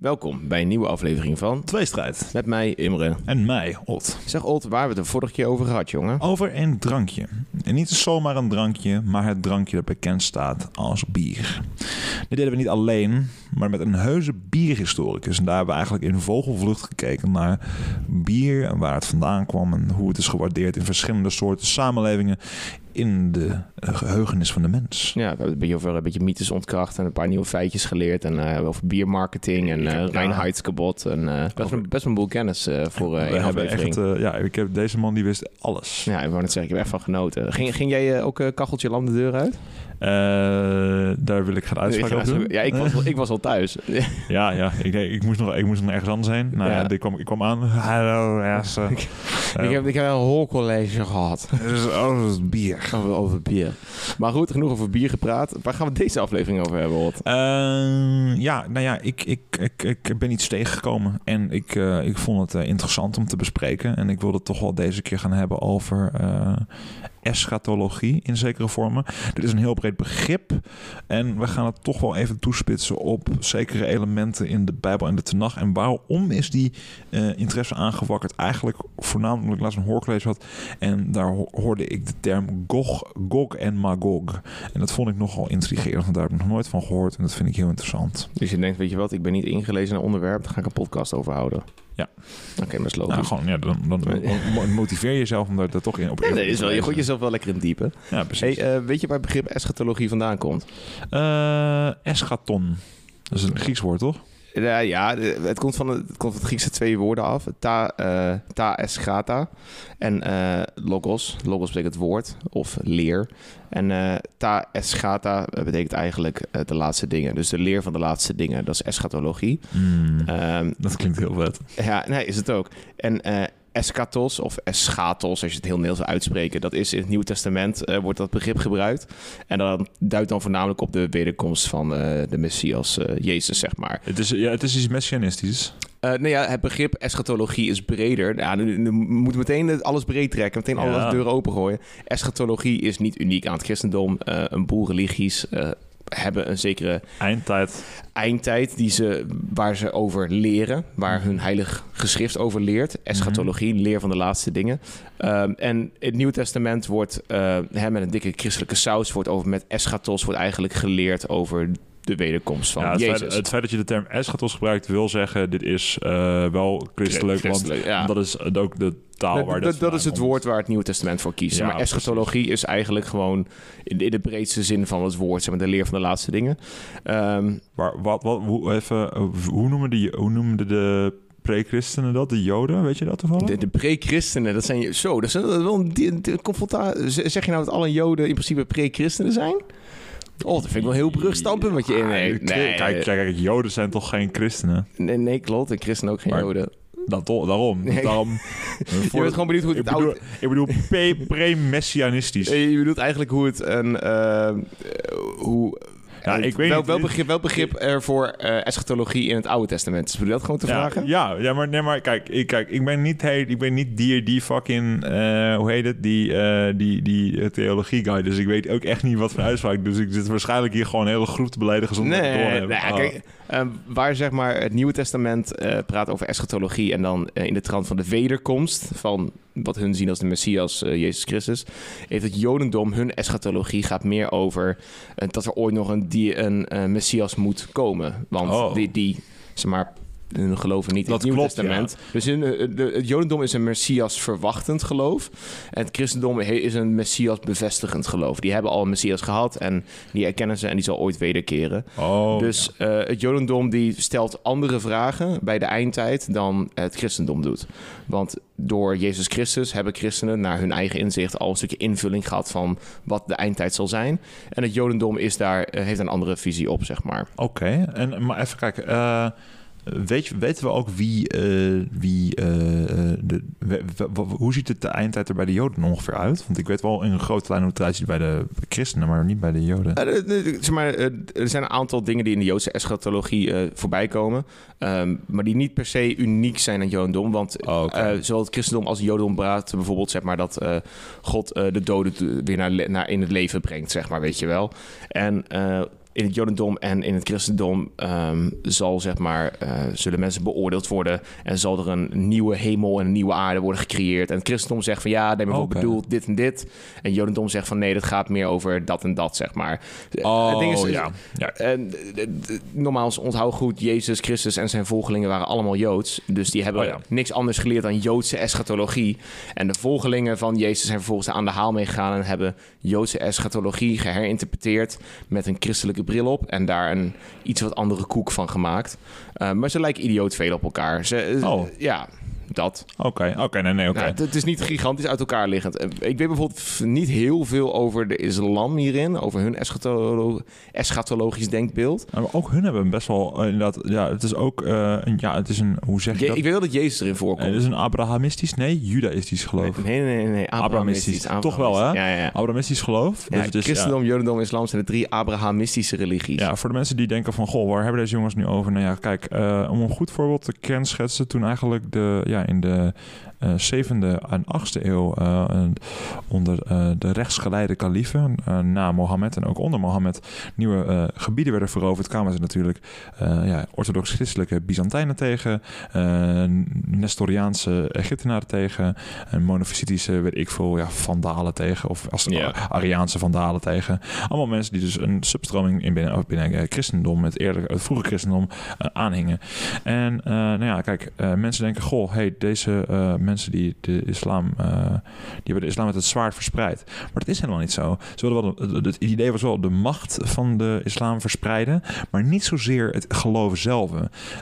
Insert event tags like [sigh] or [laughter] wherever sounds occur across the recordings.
Welkom bij een nieuwe aflevering van Tweestrijd. Met mij, Imre. En mij, Ot. Zeg Olt, waar we het de vorige keer over gehad, jongen? Over een drankje. En niet zomaar een drankje, maar het drankje dat bekend staat als bier. Dit deden we niet alleen, maar met een heuse bierhistoricus. En daar hebben we eigenlijk in vogelvlucht gekeken naar bier en waar het vandaan kwam en hoe het is gewaardeerd in verschillende soorten samenlevingen in de uh, geheugenis van de mens. Ja, we hebben een beetje over een beetje mythes ontkracht en een paar nieuwe feitjes geleerd. En uh, over biermarketing en uh, reinheidskabot. En uh, best, een, best een boel kennis voor uh, we hebben echt, Ja, ik heb, deze man die wist alles. Ja, ik wou net zeggen, ik heb echt van genoten. Ging, ging jij ook kacheltje lam de deur uit? daar wil ik geen uitspraak over doen. Ja, ik was, ik was al thuis. [laughs] ja, ja ik, ik, moest nog, ik moest nog ergens anders heen. Nou, ja. ja ik, kwam, ik kwam aan. Hallo, ja, [laughs] ik, heb, ik heb een hoorcollege gehad. Dus, [laughs] oh, dat is bier. Over, [laughs] over, bier. Maar goed, genoeg over bier gepraat. Waar gaan we deze aflevering over hebben, Hot? Uh, ja, nou ja, ik, ik, ik, ik ben iets tegengekomen. En ik, uh, ik vond het uh, interessant om te bespreken. En ik wilde het toch wel deze keer gaan hebben over eschatologie in zekere vormen. Dit is een heel breed begrip. En we gaan het toch wel even toespitsen op zekere elementen in de Bijbel en de Tenach. En waarom is die uh, interesse aangewakkerd? Eigenlijk voornamelijk omdat ik laatst een hoorcollege had. En daar hoorde ik de term Gog, Gog en Magog. En dat vond ik nogal intrigerend, want daar heb ik nog nooit van gehoord. En dat vind ik heel interessant. Dus je denkt, weet je wat, ik ben niet ingelezen in een onderwerp. Daar ga ik een podcast over houden. Ja. Nou, gewoon, ja, dan, dan, dan motiveer jezelf om daar, toch in op nee, nee, is wel, Je gooit jezelf wel lekker in diepe. Ja, precies. Hey, uh, weet je waar het begrip eschatologie vandaan komt? Uh, eschaton. Dat is een Grieks woord, toch? Ja, ja het, komt van het, het komt van het Griekse twee woorden af. Ta, uh, ta eschata en uh, logos. Logos betekent woord of leer. En uh, ta eschata betekent eigenlijk de laatste dingen. Dus de leer van de laatste dingen. Dat is eschatologie. Mm, um, dat klinkt heel vet. Ja, nee, is het ook. En eschatos of eschatos, als je het heel Nederlands uitspreken. Dat is in het Nieuwe Testament, uh, wordt dat begrip gebruikt. En dat duidt dan voornamelijk op de wederkomst van uh, de Messias, uh, Jezus, zeg maar. Het is, ja, het is iets messianistisch. Uh, nou ja, het begrip eschatologie is breder. Ja, nu, nu moet meteen alles breed trekken, meteen alle ja. deuren opengooien. Eschatologie is niet uniek aan het christendom. een boel religies hebben een zekere eindtijd. eindtijd die ze, waar ze over leren, waar hun heilig geschrift over leert. Eschatologie, mm-hmm. leer van de laatste dingen. Um, en het Nieuwe Testament wordt uh, hè, met een dikke christelijke saus, wordt over met eschatos, wordt eigenlijk geleerd over de wederkomst van ja, het Jezus. Feit, het feit dat je de term eschatos gebruikt wil zeggen, dit is uh, wel christelijk, christelijk want ja. dat is ook de taal waar dat, dat is het woord waar het Nieuwe Testament voor kiest. Ja, maar eschatologie precies. is eigenlijk gewoon in de, in de, breedste zin van het woord, zeg maar, de leer van de laatste dingen. Um, maar wat, wat, hoe, even, hoe noemen die, hoe noemden de pre-christenen dat? De joden, weet je dat toevallig? De, de pre-christenen, dat zijn... Zo, dat is wel een confrontatie. Zeg je nou dat alle joden in principe pre-christenen zijn? Oh, dat vind ik wel heel brug stampen wat je inneemt. Nee, kijk, kijk, joden zijn toch geen christenen? Nee, nee klopt. En christenen ook geen maar, joden. Dat, daarom. Nee. daarom [laughs] je bent gewoon benieuwd hoe het ik bedoel, ik bedoel pre-messianistisch. [laughs] Je bedoelt eigenlijk hoe het een... Uh, hoe ja, ik weet wel. Wel begrip, wel begrip er voor uh, eschatologie in het Oude Testament. Dus bedoel dat gewoon te ja, vragen? Ja, ja maar, nee, maar kijk, ik, kijk, ik ben niet, hey, ik ben niet die, die fucking, uh, hoe heet het, die, uh, die, die theologie guy. Dus ik weet ook echt niet wat voor uitspraak. Dus ik zit waarschijnlijk hier gewoon een hele groep te beledigen zonder nee, te nee, nee, oh. Kijk, waar zeg maar het Nieuwe Testament praat over eschatologie en dan in de trant van de wederkomst van wat hun zien als de Messias, uh, Jezus Christus, heeft het Jodendom, hun eschatologie gaat meer over dat er ooit nog een, die, een Messias moet komen. Want oh. die, die, zeg maar, hun geloven niet in dat het Nieuwe klopt, Testament. Ja. Dus in, de, het Jodendom is een Messias verwachtend geloof. En het christendom is een Messias bevestigend geloof. Die hebben al een Messias gehad en die erkennen ze en die zal ooit wederkeren. Oh, dus ja. uh, het Jodendom die stelt andere vragen bij de eindtijd dan het christendom doet. Want door Jezus Christus hebben christenen naar hun eigen inzicht al een stukje invulling gehad van wat de eindtijd zal zijn. En het Jodendom is daar, uh, heeft een andere visie op, zeg maar. Oké, okay. en maar even kijken. Uh... Weet je, weten we ook wie, uh, wie uh, de, we, we, hoe ziet het de eindtijd er bij de Joden ongeveer uit? Want ik weet wel in een grote lijn hoe het eruit ziet bij de christenen, maar niet bij de Joden. Uh, zeg maar, er zijn een aantal dingen die in de Joodse eschatologie voorbij komen, um, maar die niet per se uniek zijn aan het Jodendom. Want oh, okay. zowel het christendom als het Jodendom praten bijvoorbeeld zeg maar, dat God de doden weer naar, naar in het leven brengt, zeg maar, weet je wel. En in het Jodendom en in het christendom ehm, zal, zeg maar, eh, zullen mensen beoordeeld worden en zal er een nieuwe hemel en een nieuwe aarde worden gecreëerd. En het christendom zegt van ja, hebben we Oké. bedoeld dit en dit. En Jodendom zegt van nee, dat gaat meer over dat en dat, zeg maar. Oh, het ding is, ja. ja. en, eh, nogmaals, onthoud goed, Jezus Christus en zijn volgelingen waren allemaal Joods. Dus die hebben Oh ja. niks anders geleerd dan Joodse eschatologie. En de volgelingen van Jezus zijn vervolgens aan de haal meegegaan en hebben Joodse eschatologie geherinterpreteerd met een christelijke bril op en daar een iets wat andere koek van gemaakt. Eh, maar ze lijken idioot veel op elkaar. Ze, eh, Oh. Ja, dat. Oké, oké, nee, nee, oké. Nou, het- is niet gigantisch uit elkaar liggend. Eh, Ik weet bijvoorbeeld niet heel veel over de islam hierin, over hun eschatolo- eschatologisch denkbeeld. Maar ook hun hebben best wel eh, inderdaad. Ja, het is ook een. Ja, het is een. Hoe zeg je Je- dat? ik weet wel dat Jezus erin Eh, voorkomt. het is een Abrahamistisch, nee, Judaïstisch geloof. Nee, nee, nee. nee. Abrahamistisch. Toch wel, hè? Ja, ja, ja. Abrahamistisch geloof. Ja, Dus het is, ja, christendom, jodendom, islam zijn de drie Abrahamistische religies. Ja, voor de mensen die denken van, goh, waar hebben deze jongens nu over? Nou ja, kijk, eh, om een goed voorbeeld te kenschetsen, toen eigenlijk de, ja, in de zevende en achtste eeuw eh, onder eh, de rechtsgeleide kaliefen, eh, na Mohammed en ook onder Mohammed, nieuwe eh, gebieden werden veroverd, kwamen ze natuurlijk eh, ja, orthodox-christelijke Byzantijnen tegen, eh, Nestoriaanse Egyptenaren tegen, en monofysitische, weet ik veel, ja, vandalen tegen, of als Ja. Ariaanse vandalen tegen. Allemaal mensen die dus een substroming in binnen, binnen eh, christendom, het, eerder, het vroege christendom, eh, aanhingen. En eh, nou ja, kijk, eh, mensen denken, goh, hey, deze eh, mensen die de islam, eh, die hebben de islam met het zwaard verspreid. Maar dat is helemaal niet zo. Ze wilden wel, het, idee was wel de macht van de islam verspreiden, maar niet zozeer het geloof zelf.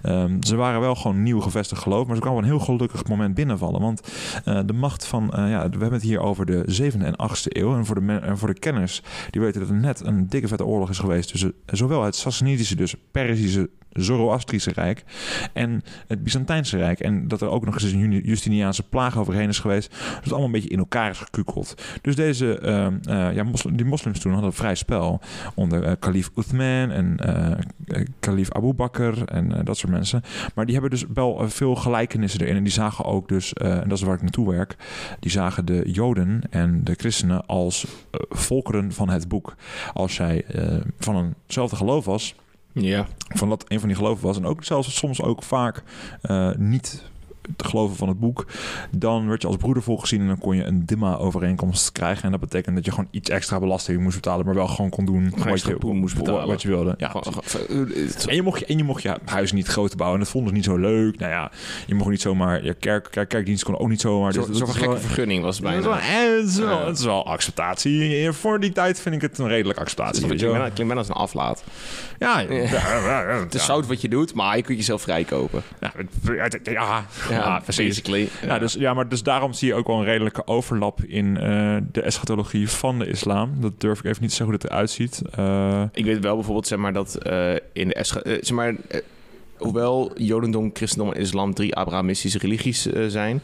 Ehm, ze waren wel gewoon nieuw gevestigd geloof, maar ze kwamen op een heel gelukkig moment binnenvallen. Want eh, de macht van, eh, ja, we hebben het hier over de 7e en 8e eeuw. En voor de, men- en voor de kenners, die weten dat er net een dikke vette oorlog is geweest tussen zowel het Sassanitische, dus Perzische, Zoroastrische Rijk en het Byzantijnse Rijk. En dat er ook nog eens een Justiniaanse plaag overheen is geweest. Dus het allemaal een beetje in elkaar is gekukeld. Dus deze, ehm, eh, ja, die moslims toen hadden vrij spel onder eh, kalif Uthman en eh, kalif Abu Bakr en dat soort mensen. Maar die hebben dus wel veel gelijkenissen erin. En die zagen ook dus, en dat is waar ik naartoe werk, die zagen de Joden en de christenen als volkeren van het boek. Als eh, van eenzelfde geloof was, Ja. van dat een van die geloven was, en ook zelfs soms ook vaak eh, niet te geloven van het boek, dan werd je als broedervolk gezien en dan kon je een DIMA-overeenkomst krijgen. En dat betekent dat je gewoon iets extra belasting moest betalen, maar wel gewoon kon doen wat je, moest betalen. wat je wilde. Ja, eh, het- en je, mocht je, en je mocht je huis niet groter bouwen. En dat vonden ze niet zo leuk. Nou ja, je mocht niet zomaar... Je kerk, kerk, kerkdienst kon ook niet zomaar. Zo- Dus Zo'n is gekke wel- vergunning was het dat is bijna. wel- eh, het, is wel, Ja. het is wel acceptatie. Voor die tijd vind ik het een redelijk Het acceptatie. je klinkt bijna als een aflaat. Ja, ja, [laughs] ja, ja, ja. Het is zout wat je doet, maar je kunt jezelf vrijkopen. Ja, het- ja, ja, precies. basically. Ja, dus, ja, maar dus daarom zie je ook wel een redelijke overlap in eh, de eschatologie van de islam. Dat durf ik even niet te zeggen hoe dat eruit ziet. Eh, Ik weet wel bijvoorbeeld zeg maar, dat eh, in de escha- eh, zeg maar, hoewel Jodendom, Christendom en Islam drie Abrahamistische religies zijn.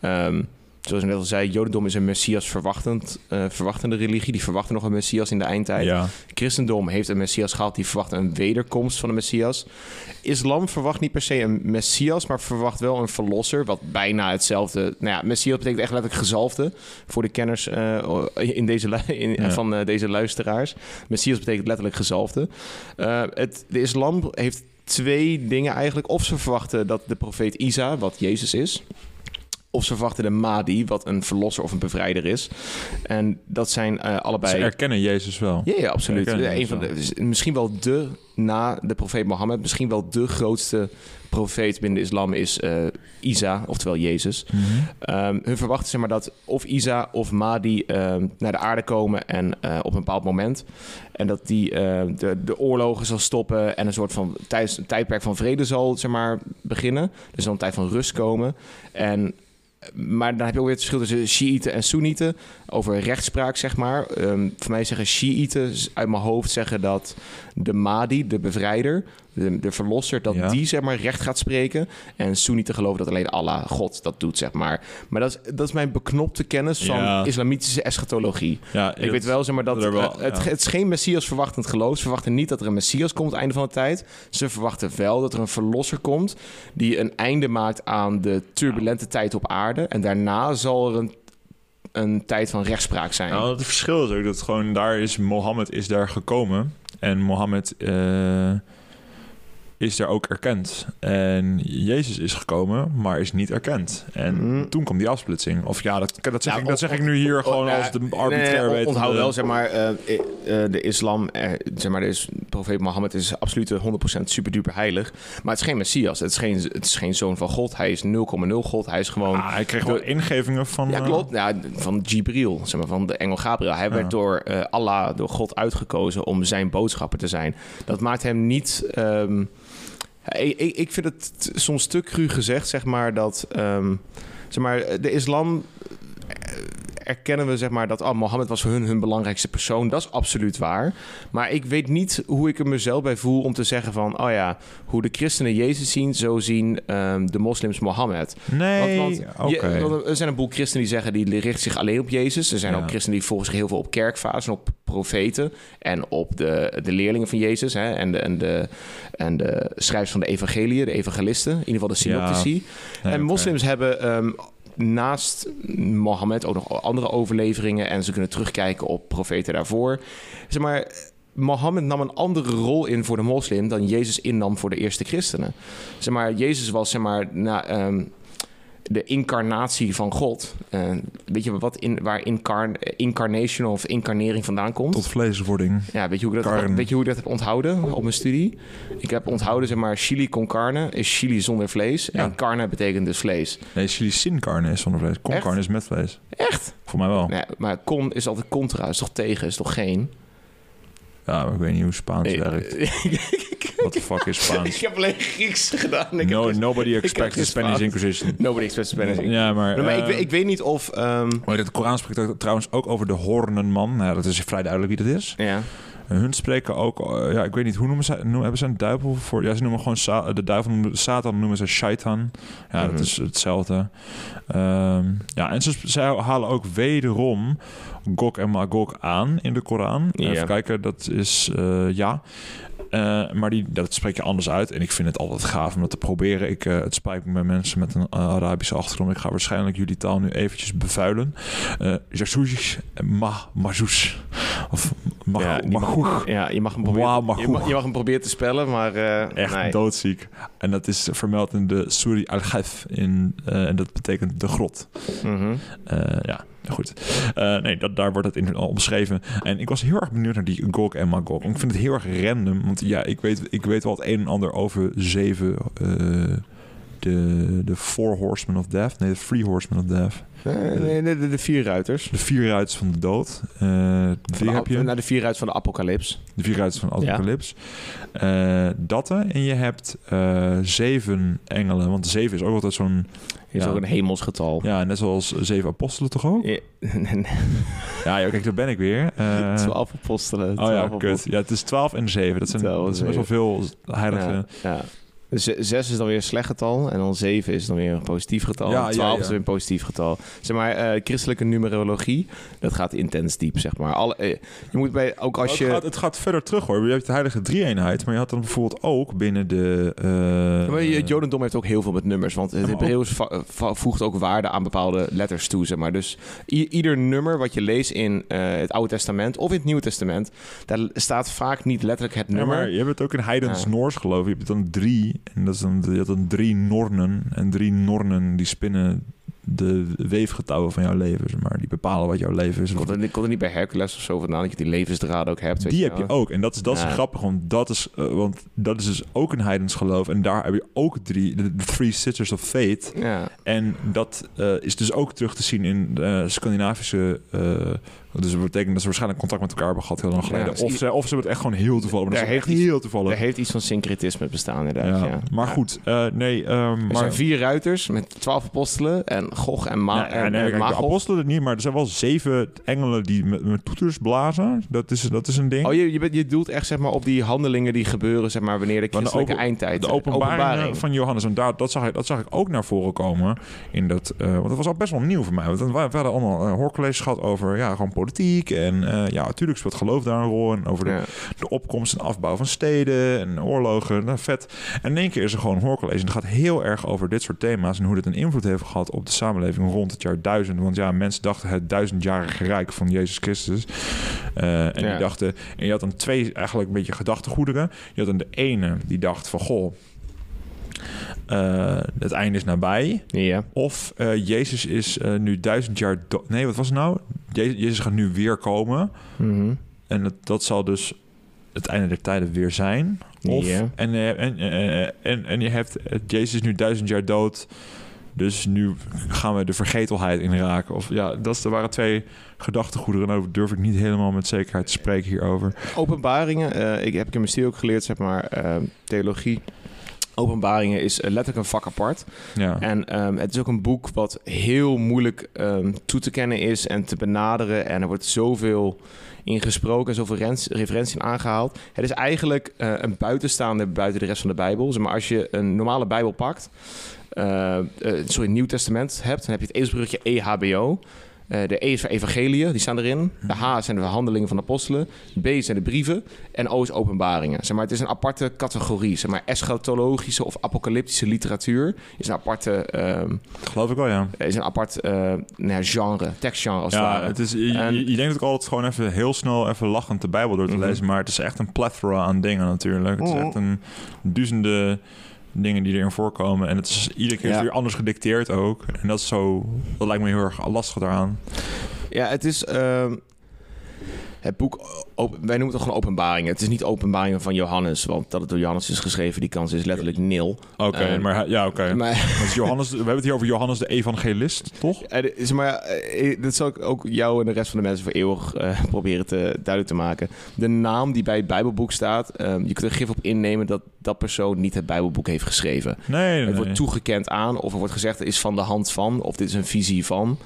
ehm, zoals ik net al zei, Jodendom is een Messias verwachtend, eh, verwachtende religie. Die verwachten nog een Messias in de eindtijd. ja. Christendom heeft een Messias gehad, die verwacht een wederkomst van de Messias. Islam verwacht niet per se een Messias, maar verwacht wel een verlosser, wat bijna hetzelfde... Nou ja, Messias betekent echt letterlijk gezalfde, voor de kenners eh, in deze in, Ja. van eh, deze luisteraars. Messias betekent letterlijk gezalfde. Het, de islam heeft twee dingen eigenlijk. Of ze verwachten dat de profeet Isa, wat Jezus is... Of ze verwachten de Mahdi, wat een verlosser of een bevrijder is. En dat zijn eh, allebei... Ze erkennen Jezus wel. Ja, ja absoluut. Een van de, misschien wel de, na de profeet Mohammed, misschien wel de grootste profeet binnen de islam is eh, Isa, oftewel Jezus. Ehm, hun verwachten zeg maar dat of Isa of Mahdi ehm, naar de aarde komen en eh, op een bepaald moment. En dat die eh, de, de oorlogen zal stoppen en een soort van tijd, een tijdperk van vrede zal zeg maar, beginnen. Dus dan een tijd van rust komen. En maar dan heb je ook weer het verschil tussen Shiiten en Soenieten over rechtspraak, zeg maar. Ehm, voor mij zeggen Shiiten uit mijn hoofd zeggen dat de Mahdi, de bevrijder, de, de verlosser, dat Ja. die zeg maar recht gaat spreken. En Soenieten geloven dat alleen Allah, God, dat doet, zeg maar. Maar dat is, dat is mijn beknopte kennis van Ja. islamitische eschatologie. Ja, Ik weet wel, zeg maar, dat wel, het, het is geen Messias verwachtend geloof. Ze verwachten niet dat er een Messias komt aan het einde van de tijd. Ze verwachten wel dat er een verlosser komt die een einde maakt aan de turbulente tijd op aarde. En daarna zal er een, een tijd van rechtspraak zijn. Nou, het verschil is ook dat gewoon daar is Mohammed is daar gekomen. En Mohammed eh, is daar ook erkend. En Jezus is gekomen, maar is niet erkend. En Mhm. toen kwam die afsplitsing. Of ja, dat, dat, zeg, Ja, ik, dat zeg ik nu hier gewoon als de arbitrair nee, wetende- Onthoud wel, zeg maar, eh, eh, de islam, eh, zeg maar, is, profeet Mohammed is absoluut 100% superduper heilig. Maar het is geen Messias, het is geen, het is geen zoon van God. Hij is 0,0 God, hij is gewoon... Ah, hij kreeg wel de- ingevingen van... Ja, klopt. Ja, van Jibril, zeg maar, van de engel Gabriel. Hij werd door Allah, door God uitgekozen om zijn boodschapper te zijn. Dat maakt hem niet... ehm, ik, ik, vind het soms te cru gezegd, zeg maar, dat... ehm, zeg maar, de islam... Erkennen we zeg maar dat oh, Mohammed was voor hun hun belangrijkste persoon. Dat is absoluut waar. Maar ik weet niet hoe ik er mezelf bij voel om te zeggen van... oh ja, hoe de christenen Jezus zien, zo zien ehm, de moslims Mohammed. Nee, Want, want oké. je- want er zijn een boel christenen die zeggen... die richten zich alleen op Jezus. Er zijn Ja. ook christenen die volgen zich heel veel op kerkvazen... op profeten en op de, de leerlingen van Jezus... Hè, en, de, en, de, en de schrijvers van de evangeliën, de evangelisten. In ieder geval de synoptici. Nee, en moslims hebben ehm, naast Mohammed ook nog andere overleveringen... en ze kunnen terugkijken op profeten daarvoor. Zeg maar... Mohammed nam een andere rol in voor de moslim dan Jezus innam voor de eerste christenen. Zeg maar, Jezus was zeg maar, na, ehm, de incarnatie van God. Eh, weet je wat in, waar incarn, incarnation of incarnering vandaan komt? Tot vleeswording. Ja, weet je, hoe ik dat, Karn. weet je hoe ik dat heb onthouden op mijn studie? Ik heb onthouden, zeg maar, chili con carne is chili zonder vlees. Ja. En carne betekent dus vlees. Nee, chili sin carne is zonder vlees. Con Echt? carne is met vlees. Echt? Voor mij wel. Nee, maar con is altijd contra, is toch tegen, is toch geen? Ja, maar ik weet niet hoe Spaans Nee, werkt. [laughs] ik What the fuck is Spaans? [laughs] heb alleen Grieks gedaan. Ik No, heb dus- nobody expects the Spanish. Inquisition. Nobody expects Spanish. Ja, maar... Ik, eh, weet- ik weet niet of... ehm, maar de Koran spreekt ook, trouwens ook over de Hornenman. Nou, dat is vrij duidelijk wie dat is. ja. En hun spreken ook... eh, ja, ik weet niet, hoe noemen ze... Noemen, hebben ze een duivel voor... Ja, ze noemen gewoon... Sa- de duivel noemen, Satan noemen ze Shaitan. Ja, Mhm. dat is hetzelfde. Ehm, ja, en ze, ze halen ook wederom Gog en Magog aan in de Koran. Even kijken, dat is... eh, ja. Eh, maar die, dat spreek je anders uit. En ik vind het altijd gaaf om dat te proberen. Ik, eh, het spijt me bij mensen met een eh, Arabische achtergrond. Ik ga waarschijnlijk jullie taal nu eventjes bevuilen. Uh, Jasoujish, ma, Mazous. Of ja, mag- ja, je mag hem proberen, maar je, mag, je mag hem proberen te spellen, maar Echt nee. doodziek. En dat is vermeld in de Suri al-Ghaf. in En dat betekent de grot. Mhm. Ja, goed. Eh, nee, dat, daar wordt het in al omschreven. En ik was heel erg benieuwd naar die Gog en Magog. En ik vind het heel erg random. Want ja, ik weet, ik weet wel het een en ander over zeven... eh, de, de Four Horsemen of Death. Nee, de Three Horsemen of Death. Eh, nee, de, de, de vier ruiters. De vier ruiters van de dood. Eh Van wie de- heb je? Naar de vier ruiters van de apocalyps. De vier ruiters van Apocalypse. Eh dat er. En je hebt eh, zeven engelen. Want zeven is ook altijd zo'n... Is Ja. ook een hemelsgetal. Ja, net zoals zeven apostelen toch ook? Ja. [laughs] Ja, ja kijk, daar ben ik weer. Eh, Twaalf apostelen. Oh ja, twaalf kut. Ja, het is 12 en 7. Dat zijn, Twaalf best wel veel heilige... Ja, ja. Zes is dan weer een slecht getal. En dan zeven is dan weer een positief getal. Ja, en twaalf ja, ja. is weer een positief getal. Zeg maar, eh, christelijke numerologie, dat gaat intens diep, zeg maar. Alle, eh, je moet bij, ook als het, je... gaat, het gaat verder terug hoor. Je hebt de heilige drie-eenheid. Maar je had dan bijvoorbeeld ook binnen de... eh, Maar het Jodendom heeft ook heel veel met nummers. Want het Hebreeuws voegt ook waarde aan bepaalde letters toe, zeg maar. Dus ieder nummer wat je leest in het Oude Testament of in het Nieuwe Testament... daar staat vaak niet letterlijk het nummer. maar je hebt het ook in heidens. Noors geloof ik. Je hebt dan drie. En dat is dan, je hebt dan drie nornen. En drie nornen die spinnen de weefgetouwen van jouw leven. Zeg maar. Die bepalen wat jouw leven is. Komt er, komt er niet bij Hercules of zo vandaan dat je die levensdraden ook hebt? Die heb je ook. En dat is, dat is grappig, want dat is, eh, want dat is dus ook een heidens geloof. En daar heb je ook drie, de, de Three Sisters of Fate. Ja. En dat eh, is dus ook terug te zien in de Scandinavische... dus dat betekent dat ze waarschijnlijk contact met elkaar hebben gehad heel lang geleden. dus of, ze, of ze hebben het echt gewoon heel toevallig. Maar echt heeft iets- heel toevallig. Er heeft iets van syncretisme bestaan inderdaad, ja. ja. Maar goed, eh, nee. ehm, Er maar, zijn vier ruiters met twaalf apostelen en Gog en, Ma Ja, ja, en, nee, en kijk, de apostelen niet, maar er zijn wel zeven engelen die met, met toeters blazen. Dat is, dat is een ding. Oh, je, je, bent- je doelt echt zeg maar, op die handelingen die gebeuren zeg maar, wanneer de de christelijke open- eindtijd de eh, openbaring, van Johannes. En daar, dat, zag ik, dat zag ik ook naar voren komen. In dat, eh, want dat was al best wel nieuw voor mij. Want we hadden allemaal uh, hoorcolleges gehad over ja, gewoon politiek. En eh, ja, natuurlijk speelt geloof daar een rol. En over de, Ja. de opkomst en afbouw van steden en oorlogen. Nou, vet. En in één keer is er gewoon een hoorcollege. En het gaat heel erg over dit soort thema's... en hoe dit een invloed heeft gehad op de samenleving rond het jaar 1000. Want ja, mensen dachten het duizendjarige rijk van Jezus Christus. Eh, en Ja. die dachten... En je had dan twee eigenlijk een beetje gedachtegoederen. Je had dan de ene die dacht van... Goh, eh, het einde is nabij. Ja. Of eh, Jezus is eh, nu duizend jaar... do- Nee, wat was het nou? Je- Jezus gaat nu weer komen. Mhm. En dat, dat zal dus het einde der tijden weer zijn. Of, Ja. en, en, en, en je hebt... Jezus nu duizend jaar dood. Dus nu gaan we de vergetelheid inraken. Of ja, dat waren twee gedachtegoederen. Nou durf ik niet helemaal met zekerheid te spreken hierover. Openbaringen, ik heb ik in mijn studie ook geleerd, zeg maar, theologie. Openbaringen is eh, letterlijk een vak apart. Ja. En ehm, het is ook een boek wat heel moeilijk ehm, toe te kennen is en te benaderen. En er wordt zoveel in gesproken en zoveel referenties aangehaald. Het is eigenlijk eh, een buitenstaande buiten de rest van de Bijbel. Zeg maar als je een normale Bijbel pakt, eh, sorry, Nieuw Testament hebt, dan heb je het ezelsbruggetje EHBO. Eh, de E is voor evangelieën, die staan erin. De H zijn de handelingen van de apostelen. B zijn de brieven. En O is openbaringen. Zeg maar, het is een aparte categorie. Zeg maar, eschatologische of apocalyptische literatuur is een aparte, ehm, Geloof ik wel, ja. is een apart eh, nou ja, genre, tekstgenre als het Ja, ware. het is, je, En- je, je denkt ook altijd gewoon even heel snel even lachend de Bijbel door te Mhm. lezen. Maar het is echt een plethora aan dingen natuurlijk. Het is Mhm. echt een duizenden dingen die erin voorkomen. En het is iedere keer Ja. weer anders gedicteerd ook. En dat is zo... Dat lijkt me heel erg lastig daaraan. Ja, het is ehm, het boek, op- wij noemen het toch gewoon openbaringen. Het is niet openbaringen van Johannes, want dat het door Johannes is geschreven, die kans is letterlijk nil. Oké, Eh, maar ja, oké. [laughs] Is Johannes, we hebben het hier over Johannes de evangelist, toch? Eh, is maar, eh, dat zal ik ook jou en de rest van de mensen voor eeuwig eh, [laughs] proberen te duidelijk te maken. De naam die bij het Bijbelboek staat, ehm, je kunt er gif op innemen dat dat persoon niet het Bijbelboek heeft geschreven. Nee, nee, Het wordt toegekend aan, of er wordt gezegd het is van de hand van, of dit is een visie van.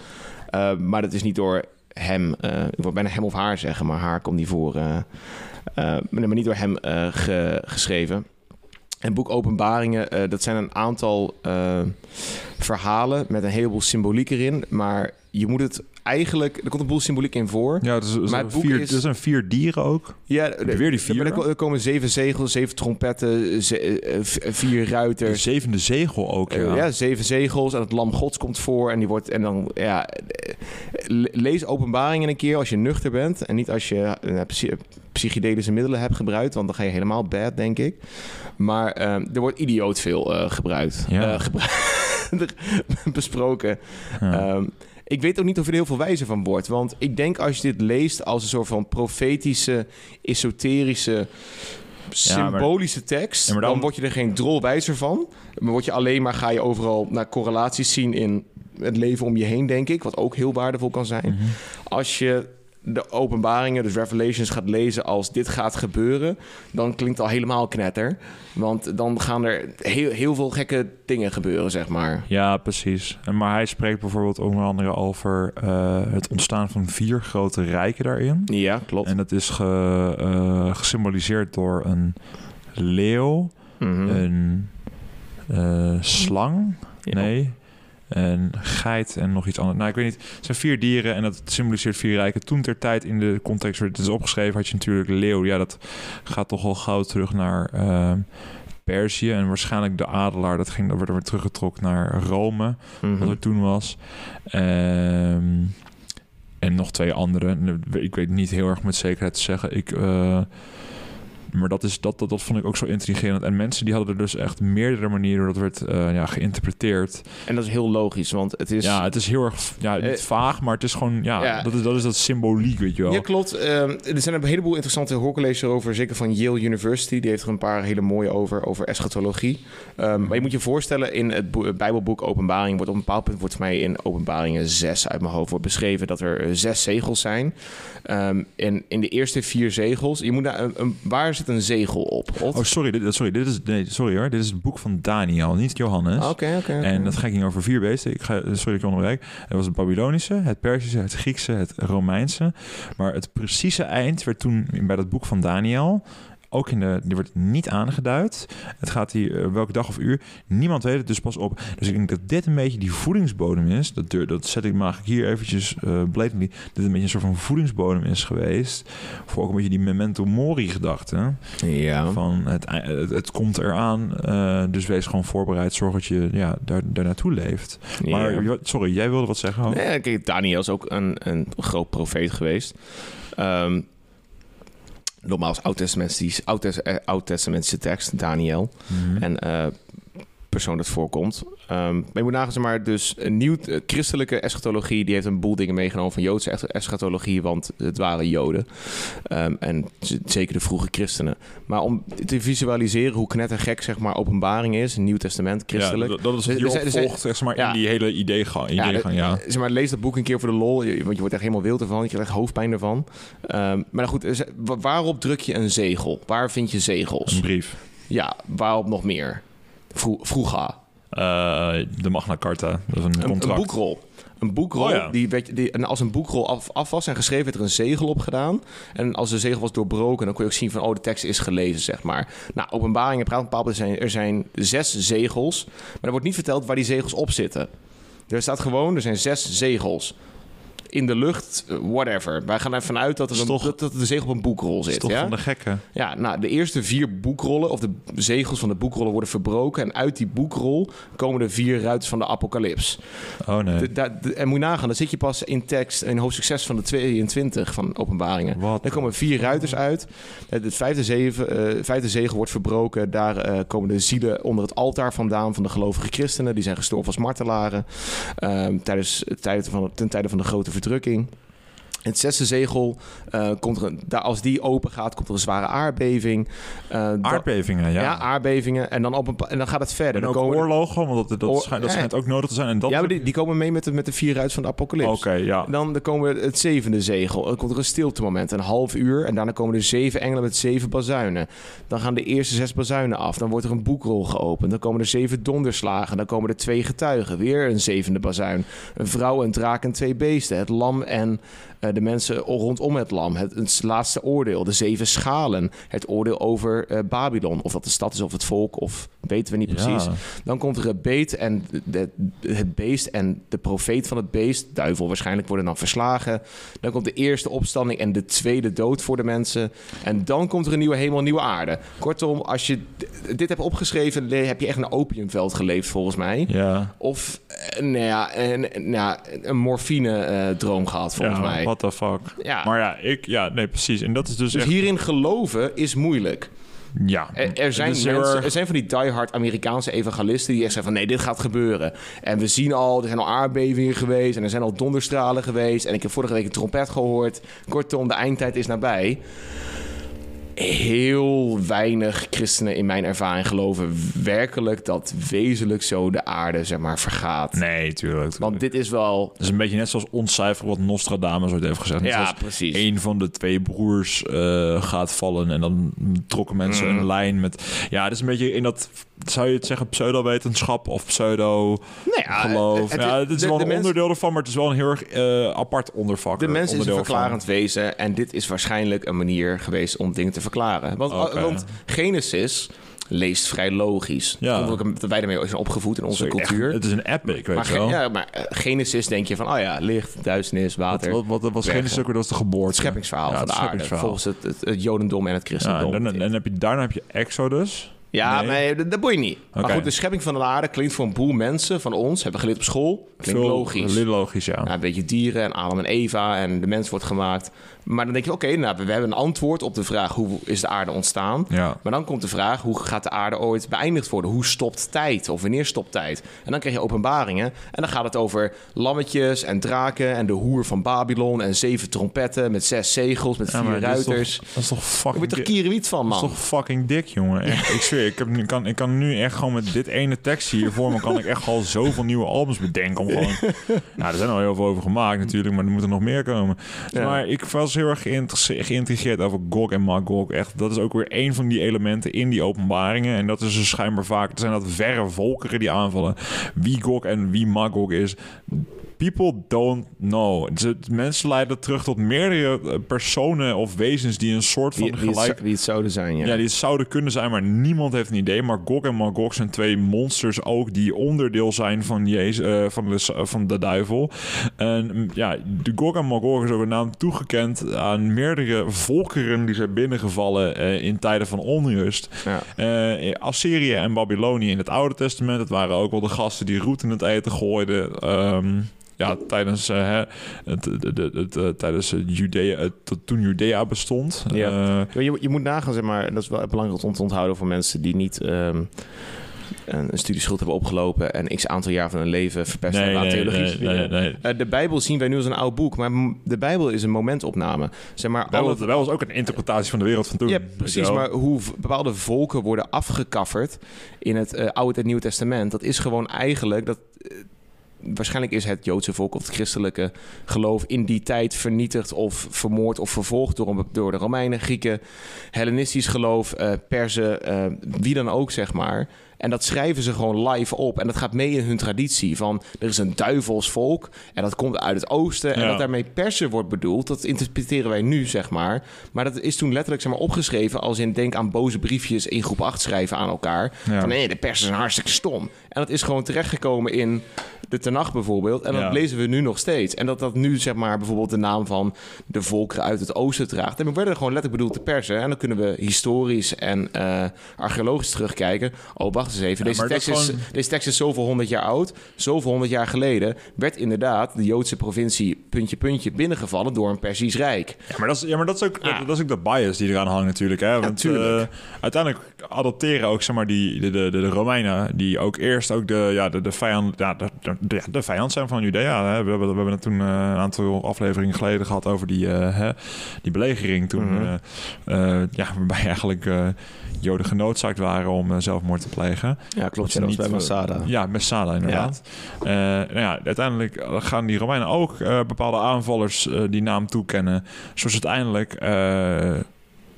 Eh, maar dat is niet door hem, eh, ik wil bijna hem of haar zeggen, maar haar komt niet voor. eh, maar niet door hem ge- geschreven. En boek Openbaringen, dat zijn een aantal verhalen met een heleboel symboliek erin. Maar je moet het eigenlijk, er komt een boel symboliek in voor. Ja, het is, Maar een het boek vier, is- er zijn vier dieren ook. Ja, weer die vier? Er, ko- er komen zeven zegels, zeven trompetten, ze- eh, v- vier De ruiters. zevende zegel ook, Eh, ja. Ja. zeven zegels en het lam gods komt voor en die wordt en dan ja eh, le- lees openbaringen een keer als je nuchter bent en niet als je eh, psy- psychedelische middelen hebt gebruikt, want dan ga je helemaal bad denk ik. Maar eh, er wordt idioot veel eh, gebruikt, Ja. Eh, gebru- [laughs] besproken. Ja. Ehm, ik weet ook niet of je er heel veel wijzer van wordt. Want ik denk als je dit leest als een soort van profetische, esoterische, symbolische tekst... Ja, maar dan... dan- word je er geen drol wijzer van. Maar word je alleen maar, ga je overal naar correlaties zien in het leven om je heen, denk ik. Wat ook heel waardevol kan zijn. Mhm. Als je de openbaringen, dus Revelations, gaat lezen als dit gaat gebeuren... dan klinkt het al helemaal knetter. Want dan gaan er heel, heel veel gekke dingen gebeuren, zeg maar. Ja, precies. En Maar hij spreekt bijvoorbeeld onder andere over eh, het ontstaan van vier grote rijken daarin. Ja, klopt. En dat is ge, eh, gesymboliseerd door een leeuw, Mhm. een eh, slang, Ja. nee, een geit en nog iets anders. Nou, ik weet niet. Het zijn vier dieren en dat symboliseert vier rijken. Toen ter tijd in de context waar het is opgeschreven, had je natuurlijk leeuw. Ja, dat gaat toch wel gauw terug naar eh, Perzië. En waarschijnlijk de adelaar, dat, ging, dat werd weer teruggetrokken naar Rome. Mhm. wat er toen was. Ehm, en nog twee andere. Ik weet niet heel erg met zekerheid te zeggen. Ik, eh, maar dat, is, dat, dat, dat vond ik ook zo intrigerend. En mensen die hadden er dus echt meerdere manieren dat werd eh, ja, geïnterpreteerd. En dat is heel logisch, want het is... ja, het is heel erg ja, niet Eh, vaag, maar het is gewoon, ja, ja. Dat, is, dat is dat symboliek, weet je wel. Ja, klopt. Ehm, er zijn een heleboel interessante hoorcolleges over, zeker van Yale University. Die heeft er een paar hele mooie over, over eschatologie. Ehm, maar je moet je voorstellen, in het, boe- het Bijbelboek Openbaring wordt op een bepaald punt, wordt voor mij in Openbaringen 6 uit mijn hoofd, wordt beschreven dat er eh, zes zegels zijn. Ehm, en in de eerste vier zegels, je moet naar een, een- waar zit een zegel op? Ot? Oh, sorry, dit, sorry, dit is, nee, sorry hoor. Dit is het boek van Daniel, niet Johannes. Ah, Oké, oké. En dat ging over vier beesten. Ik ga, sorry dat ik je onderbreek. Het was het Babylonische, het Perzische, het Griekse, het Romeinse. Maar het precieze eind werd toen bij dat boek van Daniel ook in de, die wordt niet aangeduid. Het gaat hier eh, welke dag of uur. Niemand weet het dus pas op. Dus ik denk dat dit een beetje die voedingsbodem is. Dat, dat zet ik ik hier eventjes eh blatantly. Dat het een beetje een soort van voedingsbodem is geweest. Voor ook een beetje die memento mori gedachte. Ja. Van het, het, het komt eraan. eh, dus wees gewoon voorbereid. Zorg dat je ja, daar, daar naartoe leeft. Maar sorry, jij wilde wat zeggen? Ho? Nee, kijk, Daniel is ook een, een groot profeet geweest. Ehm nogmaals, oud-testamentische oud oud-testamentische tekst, Daniel. Mhm. En eh, persoon dat voorkomt. Ehm, maar je moet nagaan, zeg maar, dus een nieuw eh, christelijke eschatologie... die heeft een boel dingen meegenomen van Joodse es- eschatologie... want het waren Joden. Ehm, en zeker de vroege christenen. Maar om te visualiseren hoe knettergek, zeg maar, openbaring is... Nieuw Testament, christelijk... Ja, dat, dat is er zijn- volgt, zeg maar, ja. in die hele ideegang. Ja, ideegang, ja. de- zeg maar, lees dat boek een keer voor de lol, want je wordt echt helemaal wild ervan. Je krijgt hoofdpijn ervan. Ehm, maar nou goed, wa- waarop druk je een zegel? Waar vind je zegels? Een brief. Ja, waarop nog meer? Vro vroeger. Eh, de Magna Carta. Dat is een Een, contract. een boekrol. Een boekrol, Oh ja. die, werd, die, en als een boekrol af, af was en geschreven, werd er een zegel op gedaan. En als de zegel was doorbroken, dan kon je ook zien van, oh, de tekst is gelezen, zeg maar. Nou, openbaringen praat bepaald, er zijn, er zijn zes zegels, maar er wordt niet verteld waar die zegels op zitten. Er staat gewoon, er zijn zes zegels. In de lucht, whatever. Wij gaan ervan uit dat er, een, toch- dat, dat de zegel op een boekrol zit. toch Ja? van de gekken. Ja, nou, de eerste vier boekrollen, of de zegels van de boekrollen worden verbroken. En uit die boekrol komen de vier ruiters van de apocalyps. Oh nee. De- da- de- en moet je nagaan, dan zit je pas in tekst in hoofdstuk 6 van de 22 van openbaringen. Wat? Er komen vier ruiters uit. Het vijfde, zeven, eh, vijfde zegel wordt verbroken. Daar eh, komen de zielen onder het altaar vandaan van de gelovige christenen. Die zijn gestorven als martelaren ehm, tijdens, het tijde van, ten tijde van de grote verdrukking. Het zesde zegel, eh, komt er een, daar, als die open gaat, komt er een zware aardbeving. Eh, Aardbevingen, ja. ja. aardbevingen. En dan, op een, en dan gaat het verder. en Dan ook komen, oorlogen, want dat, dat, schijnt, dat ja. schijnt ook nodig te zijn. En dat ja, maar die, die komen mee met de, met de vier ruiters van de apocalyps. Oké, ja. Dan, dan komen we het zevende zegel. Dan komt er een stiltemoment, een half uur. En daarna komen er zeven engelen met zeven bazuinen. Dan gaan de eerste zes bazuinen af. Dan wordt er een boekrol geopend. Dan komen er zeven donderslagen. Dan komen er twee getuigen. Weer een zevende bazuin. Een vrouw, een draak en twee beesten. Het lam en eh, de mensen rondom het lam. Het, het laatste oordeel. De zeven schalen. Het oordeel over eh, Babylon. Of dat de stad is of het volk. Of weten we niet precies. Ja. Dan komt er het beet en de, de- het beest en de profeet van het beest, duivel waarschijnlijk, worden dan verslagen. Dan komt de eerste opstanding en de tweede dood voor de mensen. En dan komt er een nieuwe hemel, een nieuwe aarde. Kortom, als je dit hebt opgeschreven, heb je echt een opiumveld geleefd volgens mij. Ja. Of eh, nou ja, een, nou een morfine-droom gehad volgens ja, mij. What the fuck. Ja. Maar ja, ik, ja, nee, precies. En dat is dus, Dus echt, hierin geloven is moeilijk. ja. Er, er zijn heel mensen, erg- er zijn van die diehard Amerikaanse evangelisten die echt zeggen van nee, dit gaat gebeuren. En we zien al, er zijn al aardbevingen geweest en er zijn al donderstralen geweest. En ik heb vorige week een trompet gehoord. Kortom, de eindtijd is nabij. Heel weinig christenen in mijn ervaring geloven werkelijk dat wezenlijk zo de aarde zeg maar vergaat. Nee, tuurlijk. Want dit is wel... Het is een beetje net zoals ontcijfer wat Nostradamus ooit heeft gezegd. Net Ja, precies. Een van de twee broers eh, gaat vallen en dan trokken mensen Mm. een lijn met... Ja, het is een beetje in dat... Zou je het zeggen pseudo-wetenschap of pseudo... Nou ja, ja, het- is de- wel een mens- onderdeel ervan, maar het is wel een heel erg eh, apart ondervak. De mens is een verklarend wezen en dit is waarschijnlijk een manier geweest om dingen te verklaren. Want, Oké. want Genesis leest vrij logisch. Ja. Komt ook dat wij daarmee zijn opgevoed in onze Sorry, echt, cultuur. het is een epic, weet maar, je wel. ja, maar eh, Genesis denk je van, oh ja, licht, duisternis, wat, water. wat, wat, wat was bergen. geen stuk, dat was de geboorte. het scheppingsverhaal Ja, van de aarde. Volgens het, het, het jodendom en het Ja, christendom. en dan, en heb je, daarna heb je Exodus. Ja, Nee. nee, dat, dat boeit niet. Maar goed, de schepping van de aarde klinkt voor een boel mensen van ons, hebben we geleerd op school, klinkt Veel- logisch. Logisch, ja. Ja, een beetje dieren en Adam en Eva en de mens wordt gemaakt. Maar dan denk je, oké, nou, we hebben een antwoord op de vraag hoe is de aarde ontstaan. Ja. Maar dan komt de vraag, hoe gaat de aarde ooit beëindigd worden? Hoe stopt tijd? Of wanneer stopt tijd? En dan krijg je openbaringen. En dan gaat het over lammetjes en draken en de hoer van Babylon en zeven trompetten met zes zegels, met Ja, vier maar dat is toch- ruiters. Dat is toch Ik fucking... toch dik? kierenwiet van, Dat is man. toch fucking dik, jongen. Echt, ik zweer, ik, heb, ik, kan, ik kan nu echt gewoon met dit ene tekst hier voor me... kan ik echt al zoveel nieuwe albums bedenken. Om gewoon, [laughs] nou, er zijn al heel veel over gemaakt natuurlijk, maar er moeten nog meer komen. Maar ik was heel erg geïnteresse- geïntrigeerd over Gog en Magog. Echt, dat is ook weer een van die elementen in die openbaringen. En dat is dus schijnbaar vaak... Er zijn dat verre volkeren die aanvallen. Wie Gog en wie Magog is... people don't know. Dus mensen leiden terug tot meerdere eh, personen of wezens die een soort van die, die, gelijk... het, die het zouden zijn, ja. Ja, die het zouden kunnen zijn, maar niemand heeft een idee. Maar Gog en Magog zijn twee monsters ook die onderdeel zijn van, Jezus, uh, van, de, van de duivel. En mm, ja, de Gog en Magog is ook een naam toegekend aan meerdere volkeren die zijn binnengevallen uh, in tijden van onrust. Ja. Uh, Assyrië en Babylonië in het Oude Testament. Het waren ook wel de gasten die roet in het eten gooiden. Um, ja, tijdens, uh, het, het, het, het uh, tijdens Judea, toen Judea bestond. Ja. Uh, je, je moet nagaan, zeg maar, dat is wel belangrijk om te onthouden voor mensen die niet um, een, studieschuld hebben opgelopen en x aantal jaar van hun leven verpest Nee, aan nee, theologie. nee, nee, nee. Uh, de Bijbel zien wij nu als een oud boek, maar de Bijbel is een momentopname. Zeg maar, De Bijbel, alle- de Bijbel was ook een interpretatie van de wereld van toen. ja, precies. wel. Maar hoe bepaalde volken worden afgekafferd in het eh, Oude en Nieuwe Testament, dat is gewoon eigenlijk dat. Waarschijnlijk is het Joodse volk of het christelijke geloof in die tijd vernietigd of vermoord of vervolgd door, door de Romeinen, Grieken, Hellenistisch geloof, eh Perzen, eh, wie dan ook, zeg maar. En dat schrijven ze gewoon live op. En dat gaat mee in hun traditie. Van er is een duivels volk. En dat komt uit het oosten. En Ja. dat daarmee persen wordt bedoeld. Dat interpreteren wij nu, zeg maar. Maar dat is toen letterlijk zeg maar, opgeschreven. Als in denk aan boze briefjes in groep 8 schrijven aan elkaar. Ja. Van nee, de persen zijn hartstikke stom. En dat is gewoon terechtgekomen in de Tenach bijvoorbeeld. En dat Ja. lezen we nu nog steeds. En dat dat nu zeg maar bijvoorbeeld de naam van de volkeren uit het oosten draagt. En we werden gewoon letterlijk bedoeld te persen. En dan kunnen we historisch en eh, archeologisch terugkijken. Oh, wacht Deze, tekst is gewoon- deze tekst is zoveel honderd jaar oud. Zoveel honderd jaar geleden werd inderdaad de Joodse provincie puntje puntje binnengevallen door een Persisch Rijk. Ja, maar dat is, ja, maar dat is, ook, Ah. dat, dat is ook de bias die eraan hangt natuurlijk. Hè? Want eh, uiteindelijk adopteren ook zeg maar, die, de, de, de, Romeinen... die ook eerst ook de, ja, de, de, vijand, ja, de, de, de vijand zijn van Judea. Hè? We, hebben, we hebben het toen eh, een aantal afleveringen geleden gehad... over die, eh, hè, die belegering toen. Mhm. ja, waarbij eigenlijk Joden genoodzaakt waren om eh, zelfmoord te plegen. Ja, klopt. dat was bij eh, Masada. Ja, Masada inderdaad. Eh, nou ja, uiteindelijk gaan die Romeinen ook eh, bepaalde aanvallers eh, die naam toekennen. Zoals uiteindelijk eh,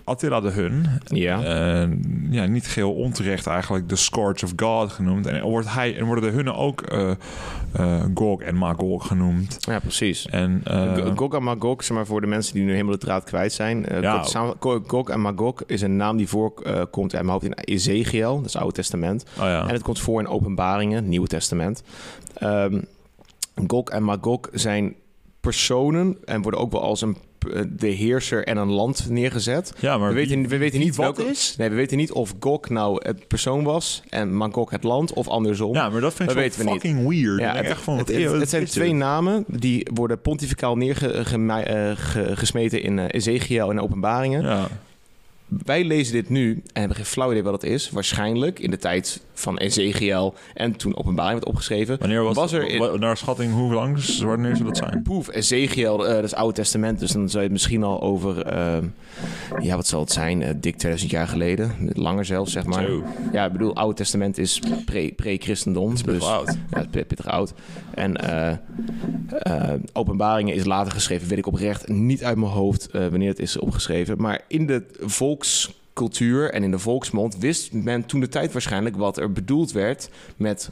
Attila de Hun. Ja. eh, ja, niet geheel onterecht eigenlijk de Scourge of God genoemd. En wordt hij en worden de Hunnen ook eh, eh, Gog en Magog genoemd. ja, precies. En Gog en Magog, zeg maar voor de mensen die nu helemaal de draad kwijt zijn. Ja. Gog en Magog is een naam die voorkomt uit mijn hoofd in Ezekiel, dat is het Oude Testament. oh ja. En het komt voor in Openbaringen, Nieuwe Testament. Ehm Gog en Magog zijn personen en worden ook wel als een de heerser en een land neergezet. ja, maar we wie- weten, we weten niet wat welke is? Nee, we weten niet of Gog nou het persoon was en Magog het land of andersom. Ja, maar dat vind ik Dat zo weten we niet. fucking weird. Ja, het, echt van, het, het- het zijn twee namen die worden pontificaal neergesmeten in eh, Ezekiel en Openbaringen. Ja. Wij lezen dit nu en hebben geen flauw idee wat het is. Waarschijnlijk in de tijd van Ezekiel en toen Openbaring werd opgeschreven. Wanneer was, Was er in- naar schatting hoe lang? Wanneer zou dat zijn? Poef, Ezekiel, eh, dat is Oude Testament. Dus dan zou je het misschien al over, eh, ja, wat zal het zijn? Eh, dik 2000 jaar geleden. Langer zelfs, zeg maar. Zo. Ja, ik bedoel, Oude Testament is pre- pre-christendom. dus, oud. Ja, pittig oud. En Openbaringen is later geschreven, weet ik oprecht niet uit mijn hoofd wanneer het is opgeschreven. Maar in de volkscultuur en in de volksmond wist men toen de tijd waarschijnlijk wat er bedoeld werd met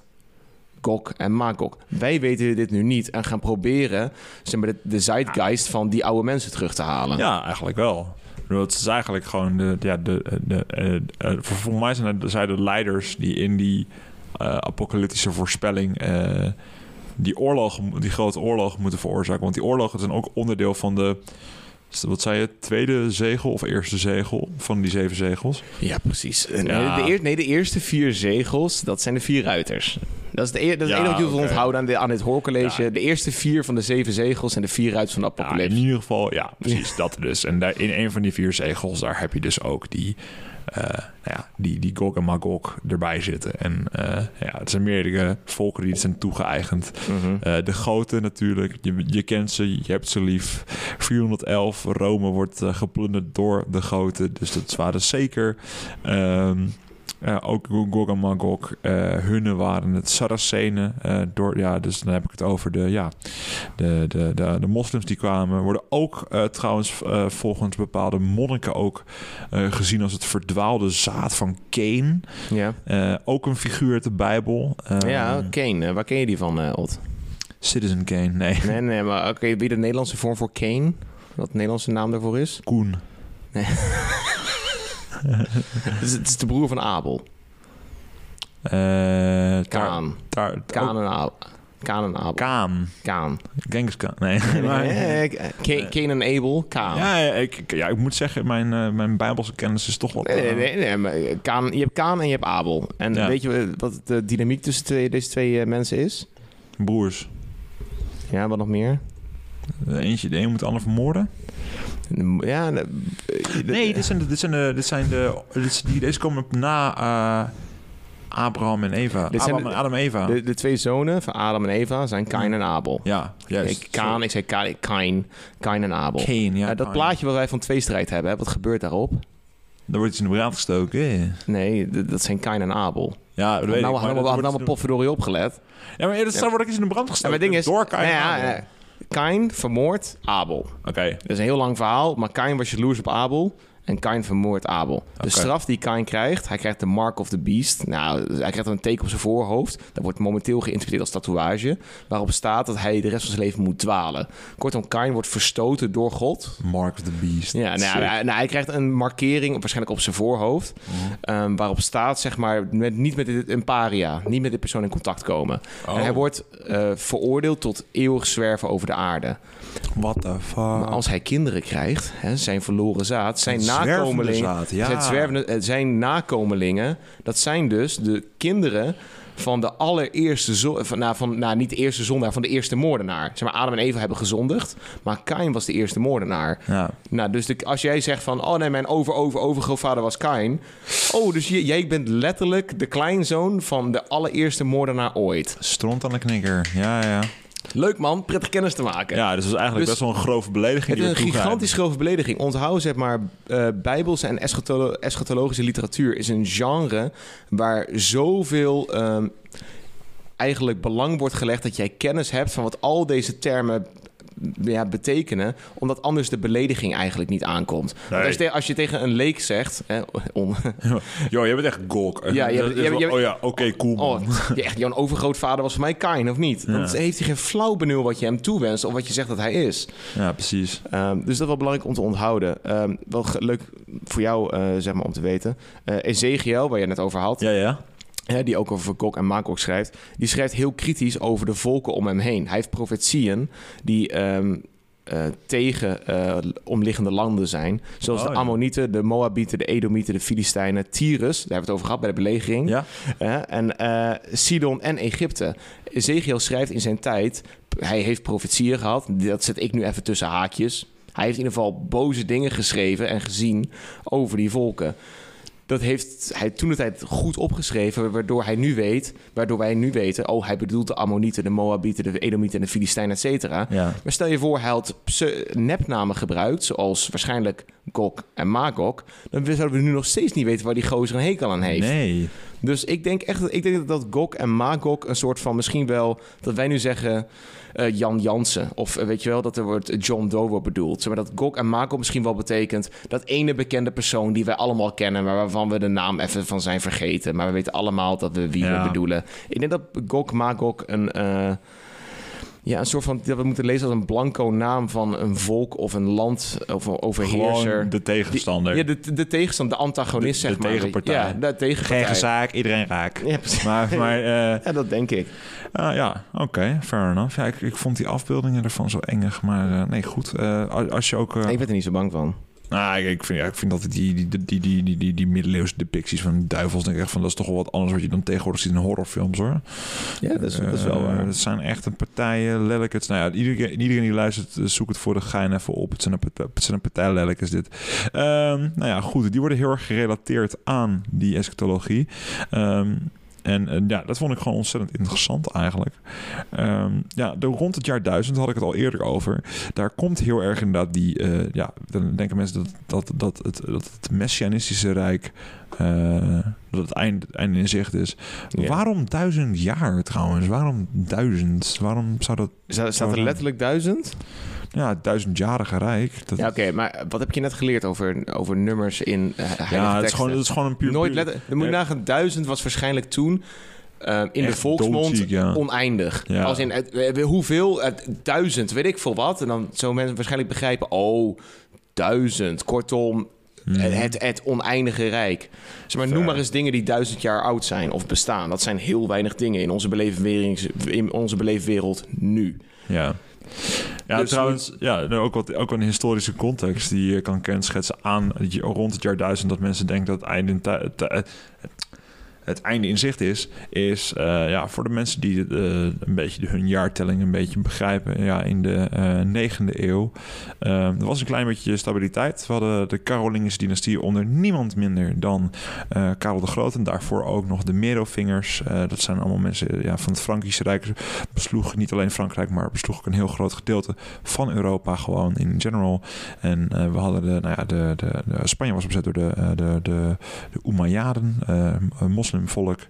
Gog en Magog. Wij weten dit nu niet en gaan proberen zeg maar, de, de zeitgeist van die oude mensen terug te halen. Ja, eigenlijk wel. Het is eigenlijk gewoon de, ja, de, de, eh, eh, voor, voor mij zijn het de leiders die in die eh, apocalyptische voorspelling eh, die oorlog, die grote oorlog moeten veroorzaken. Want die oorlogen zijn ook onderdeel van de, wat zei je, tweede zegel of eerste zegel van die zeven zegels. Ja, precies. Eh, Nee, de, eer- nee, de eerste vier zegels, dat zijn de vier ruiters. Dat is, de eer, dat is het Ja, enige wat je wilt onthouden aan, de, aan dit hoorcollege. Ja. De eerste vier van de zeven zegels zijn de vier ruiters van de apocalypse. in ieder geval, ja, [laughs] precies dat dus. En daar, in een van die vier zegels, daar heb je dus ook die, nou ja, die, die Gog en Magog erbij zitten. En eh, ja, het zijn meerdere volken die het zijn toegeëigend. Mhm. Eh, de Goten natuurlijk, je, je kent ze, je hebt ze lief. 411, Rome wordt eh, geplunderd door de Goten, dus dat waren zeker. Ehm, eh, ook Gog Magog, eh hunnen waren het Saracenen. eh, door, ja, dus dan heb ik het over de, ja, de, de, de, de moslims die kwamen. Worden ook trouwens volgens bepaalde monniken ook gezien als het verdwaalde zaad van Cain. ja. Ook een figuur uit de Bijbel. Ja, eh, waar ken je die van, Ot? Citizen Kane, nee. Nee, nee, maar oké, wie de Nederlandse vorm voor Kane? Wat de Nederlandse naam daarvoor is? Koen. Is, [laughs] het is de broer van Abel. Eh, Kaan. Kaan. Kaan. Kaan en Abel. Kaan en Abel. Kaan. Kaan. Genghis Khan. Nee. en Abel. Kaan. ja, ja, ik, ja, ik moet zeggen, mijn, eh, mijn bijbelse kennis is toch wat... Nee, nee, eh, nee, nee, maar Kaan, je hebt Kaan en je hebt Abel. En Ja. weet je wat de dynamiek tussen twee, deze twee mensen is? Broers. Ja, wat nog meer? De Eentje, de een moet de ander vermoorden. Ja, Nee, dit zijn de... Dit zijn de, dit zijn de dit die, deze komen na eh, Abraham en Eva. Dit zijn Abraham de- en Adam en Eva. de, de twee zonen van Adam en Eva zijn Kain en Abel. ja, juist. Ik, Kaan, ik zei Kain, Kain, Kain en Abel. Cain, ja. Eh, dat plaatje wat wij van tweestrijd hebben, hè, wat gebeurt daarop? Daar wordt iets in de brand gestoken. Nee, dat zijn Kain en Abel. Ja, dat weet ik. nou, maar hadden dat we nou maar potverdorie opgelet. Ja, maar eerder Ja. ja. wordt ook iets in de brand En gestoken. mijn ding is, Door Kain nou en ja, Abel. Kain vermoordt Abel. Oké. Dat is een heel lang verhaal, maar Kain was jaloers op Abel. En Kain vermoordt Abel. De straf die Kain krijgt, hij krijgt de Mark of the Beast. Nou, hij krijgt een teken op zijn voorhoofd. Dat wordt momenteel geïnterpreteerd als tatoeage. Waarop staat dat hij de rest van zijn leven moet dwalen. Kortom, Kain wordt verstoten door God. Mark of the Beast. Ja, nou, hij, nou, hij krijgt een markering, waarschijnlijk op zijn voorhoofd. Mhm. ehm, waarop staat, zeg maar, met, niet met dit, een paria. Niet met dit persoon in contact komen. Oh. En hij wordt eh, veroordeeld tot eeuwig zwerven over de aarde. What the fuck? Maar als hij kinderen krijgt, hè, zijn verloren zaad, zijn zwervende nakomelingen, ja. zijn, zwervende, zijn nakomelingen, dat zijn dus de kinderen van de allereerste zon, van, nou, van, nou, niet de eerste zondaar, van de eerste moordenaar. Zeg maar, Adam en Eva hebben gezondigd, maar Kain was de eerste moordenaar. Ja. Nou, dus de, als jij zegt van, oh nee, mijn over, over, overgrootvader was Kain. Oh, dus je- jij bent letterlijk de kleinzoon van de allereerste moordenaar ooit. Stront aan de knikker. Ja, ja. Leuk man, prettig kennis te maken. Ja, dus dat is eigenlijk Dus- best wel een grove belediging. Het is een gigantisch grove belediging. Onthoud, zeg maar, eh bijbelse en eschatolo- eschatologische literatuur is een genre waar zoveel ehm, eigenlijk belang wordt gelegd dat jij kennis hebt van wat al deze termen ja, betekenen, omdat anders de belediging eigenlijk niet aankomt. Nee. als, je, als je tegen een leek zegt, hè, on- Yo, jij bent echt gok. Ja, je hebt- je hebt- Oh ja, oké, cool oh, ja, echt, jouw overgrootvader was voor mij Kain, of niet? Dan Ja. heeft hij geen flauw benul wat je hem toewenst of wat je zegt dat hij is. Ja, precies. Ehm, dus dat is wel belangrijk om te onthouden. Ehm, wel leuk voor jou, eh, zeg maar, om te weten. Eh Ezekiel, waar je het net over had, Ja, ja. Hè, die ook over Gog en Magog schrijft, die schrijft heel kritisch over de volken om hem heen. Hij heeft profetieën die ehm, eh, tegen eh, omliggende landen zijn. Zoals Oh, de ja. Ammonieten, de Moabieten, de Edomieten, de Filistijnen, Tyrus, daar hebben we het over gehad bij de belegering. Ja? Hè? En eh, Sidon en Egypte. Ezekiel schrijft in zijn tijd, hij heeft profetieën gehad. Dat zet ik nu even tussen haakjes. Hij heeft in ieder geval boze dingen geschreven en gezien over die volken. Dat heeft hij toen de tijd goed opgeschreven, waardoor hij nu weet, waardoor wij nu weten, oh, hij bedoelt de Ammonieten, de Moabieten, de Edomieten en de Filistijnen, et cetera. Ja. Maar stel je voor, hij had nepnamen gebruikt, zoals waarschijnlijk Gog en Magog, dan zouden we nu nog steeds niet weten waar die gozer een hekel aan heeft. Nee. Dus ik denk echt ik denk dat Gok en Magog een soort van misschien wel dat wij nu zeggen eh, Jan Jansen of eh, weet je wel dat er wordt John Doe wordt bedoeld. Zeg maar dat Gok en Magog misschien wel betekent dat ene bekende persoon die wij allemaal kennen, maar waarvan we de naam even van zijn vergeten, maar we weten allemaal dat we wie Ja. we bedoelen. Ik denk dat Gok Magog een eh, ja, een soort van dat we moeten lezen als een blanco naam van een volk of een land of een overheerser. Gewoon de tegenstander. Ja, de, de tegenstander, de antagonist, De- de zeg maar. tegenpartij. Ja, de tegenpartij. Geen zaak, iedereen raak. Ja, precies. Maar, maar [laughs] eh, Ja, dat denk ik. ah, ja, oké, fair enough. Ja, ik, ik vond die afbeeldingen ervan zo engig, maar eh, nee, goed. Eh, als- als je ook... Ik ben er niet zo bang van. Nou, ik- ik vind, ja, ik vind dat die, die, die, die, die, die, die, middeleeuwse depicties van duivels, denk ik echt van, dat is toch wel wat anders wat je dan tegenwoordig ziet in horrorfilms, hoor. Ja, dat is, dat is wel Eh, waar. Het zijn echt een partijen, lelijkes. Nou ja, iedereen, iedereen die luistert, eh, zoek het voor de gein even op. Het zijn een het zijn een partij lelijkes dit. Ehm, nou ja, goed. Die worden heel erg gerelateerd aan die eschatologie. Ehm, en eh, ja, dat vond ik gewoon ontzettend interessant eigenlijk. Ehm, ja, de, rond het jaar 1000 had ik het al eerder over. Daar komt heel erg inderdaad die... eh, ja, dan denken mensen dat, dat, dat, het, dat het messianistische rijk... eh, dat het einde, einde in zicht is. Waarom duizend jaar trouwens? Waarom duizend? Waarom zou dat... Staat, staat er letterlijk duizend? Ja, het duizendjarige rijk. Dat, Ja, oké. maar wat heb je net geleerd over, over nummers in uh, heilige ja, het is, gewoon, het is gewoon een puur... Nooit letter... Dan moet je nagaan, duizend was waarschijnlijk toen eh, in de volksmond doodziek, ja. oneindig. Ja. Als in eh, hoeveel, duizend, weet ik veel wat. En dan zo mensen waarschijnlijk begrijpen, oh, duizend. Kortom, het, het oneindige rijk. Zeg maar, noem maar eens dingen die duizend jaar oud zijn of bestaan. Dat zijn heel weinig dingen in onze, beleefwerings- in onze beleefwereld nu. Ja. Ja, Dus trouwens, ja, nou, ook, wat, ook een historische context die je kan kenschetsen aan rond het jaar 1000 dat mensen denken dat het einde het, einde in zicht is, is eh, ja, voor de mensen die eh, een beetje hun jaartelling een beetje begrijpen, ja, in de eh, negende eeuw, eh, er was een klein beetje stabiliteit. We hadden de Carolingische dynastie onder niemand minder dan Karel de Grote en daarvoor ook nog de Merovingers. Dat zijn allemaal mensen ja, van het Frankische Rijk besloeg niet alleen Frankrijk, maar besloeg ook een heel groot gedeelte van Europa gewoon in general. En we hadden de, nou ja, de, de, Spanje was bezet door de, de, de, de eh, moslimvolk.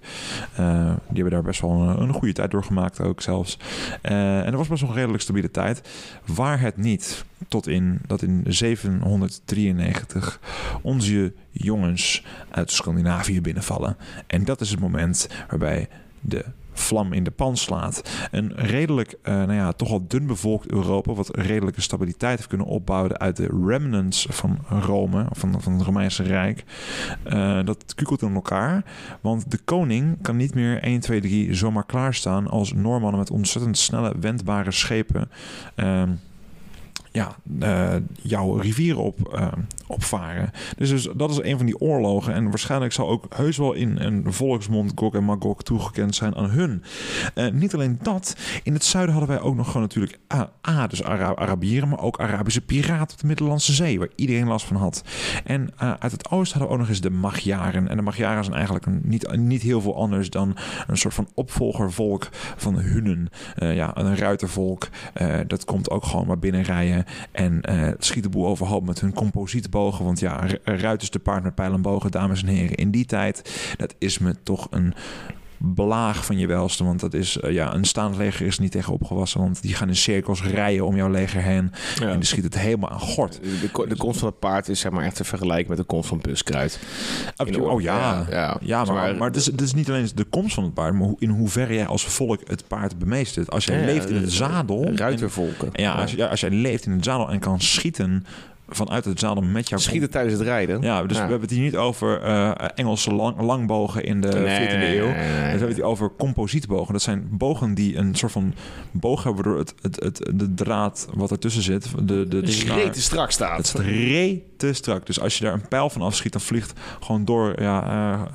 Eh, die hebben daar best wel een, een goede tijd doorgemaakt ook zelfs. Eh, en er was best wel een redelijk stabiele tijd. Waar het niet tot in dat in 793 onze jongens uit Scandinavië binnenvallen. En dat is het moment waarbij de vlam in de pan slaat. Een redelijk, eh, nou ja, toch al dun bevolkt Europa, wat redelijke stabiliteit heeft kunnen opbouwen uit de remnants van Rome, van, van het Romeinse Rijk. Eh, dat kukelt in elkaar, want de koning kan niet meer 1, 2, 3 zomaar klaarstaan als Noormannen met ontzettend snelle, wendbare schepen. ehm, ja, eh, jouw rivieren op, eh, opvaren. Dus, dus dat is een van die oorlogen. En waarschijnlijk zal ook heus wel in een volksmond Gog en Magog toegekend zijn aan hun. Eh, niet alleen dat. In het zuiden hadden wij ook nog gewoon natuurlijk A, dus Ara- Arabieren, maar ook Arabische piraten op de Middellandse Zee, waar iedereen last van had. En uit het oosten hadden we ook nog eens de Magyaren. En de Magyaren zijn eigenlijk een, niet, niet heel veel anders dan een soort van opvolgervolk van Hunnen. Ja, een ruitervolk. Dat komt ook gewoon maar binnenrijden en eh schiet de boel overhoop met hun composietbogen. Want ja, ru- ruiters te paard met bogen, dames en heren. In die tijd, dat is me toch een belaag van je welste. Want dat is, eh, ja, een staand leger is niet tegen opgewassen. Want die gaan in cirkels rijden om jouw leger heen. En die schiet het helemaal aan gort. De, de komst van het paard is zeg maar echt te vergelijken met de komst van buskruid. Oh ja, Ja, ja. maar, maar- maar het, is, het is niet alleen de komst van het paard, maar hoe- in hoeverre jij als volk het paard bemeestert. Als jij Ja, leeft in het zadel. en- Ruitervolken. ja, als, ja, als jij leeft in het zadel en kan schieten vanuit het zadel met jouw Schieten tijdens het rijden. Ja, dus we hebben het hier niet over eh, Engelse lang, langbogen in de Nee, 14e nee, eeuw. nee, nee, nee. We hebben het hier over composietbogen. Dat zijn bogen die een soort van boog hebben door het, het, het, de draad wat ertussen zit. De, de, de Dus snaar. reet te strak Het staat. is re te strak. Dus als je daar een pijl van afschiet, dan vliegt gewoon door ja,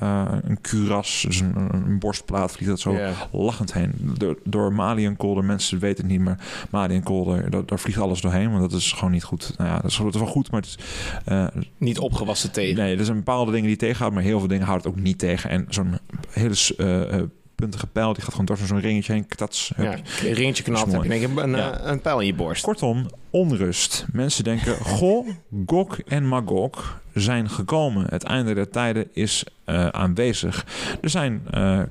eh, eh, een kuras, dus een, een borstplaat, vliegt dat zo lachend heen. Door, door Maliënkolder, mensen weten het niet, maar Maliënkolder, daar, daar vliegt alles doorheen, want dat is gewoon niet goed. Nou ja, dat is, dat is wel goed, maar het is, eh, Niet opgewassen tegen. Nee, er zijn bepaalde dingen die tegenhouden, maar heel veel dingen houdt het ook niet tegen. En zo'n hele eh, puntige pijl, die gaat gewoon door zo'n ringetje heen. Ktats. Ja, een ringetje knapt, heb je één keer een, Ja. een pijl in je borst. Kortom, onrust. Mensen denken, [laughs] goh, Gog en Magog zijn gekomen. Het einde der tijden is aanwezig. Er zijn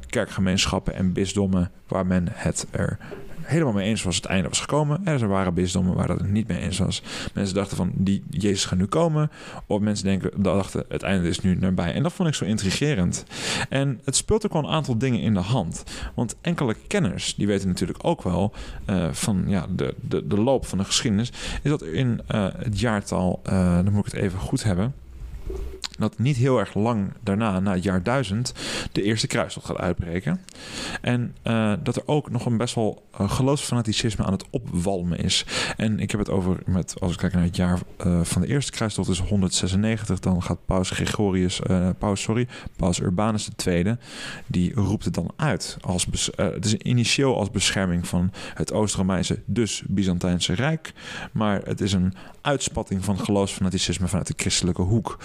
kerkgemeenschappen en bisdommen waar men het er helemaal mee eens was. Het einde was gekomen. En er waren bisdommen waar dat het niet mee eens was. Mensen dachten van, die Jezus gaat nu komen. Of mensen denken, dachten, het einde is nu nabij. En dat vond ik zo intrigerend. En het speelt ook wel een aantal dingen in de hand. Want enkele kenners, die weten natuurlijk ook wel eh, van ja, de, de, de loop van de geschiedenis, is dat in eh, het jaartal, eh, dan moet ik het even goed hebben, dat niet heel erg lang daarna, na het jaar 1000, de eerste kruistocht gaat uitbreken. En eh, dat er ook nog een best wel uh, aan het opwalmen is. En ik heb het over, met, als ik kijk naar het jaar uh, van de eerste kruistocht, is 196. Dan gaat Paus Gregorius, Paus, sorry, Paus Urbanus II, die roept het dan uit. Als het is initieel als bescherming van het Oost-Romeinse, dus Byzantijnse Rijk. Maar het is een uitspatting van geloofsfanaticisme vanuit de christelijke hoek.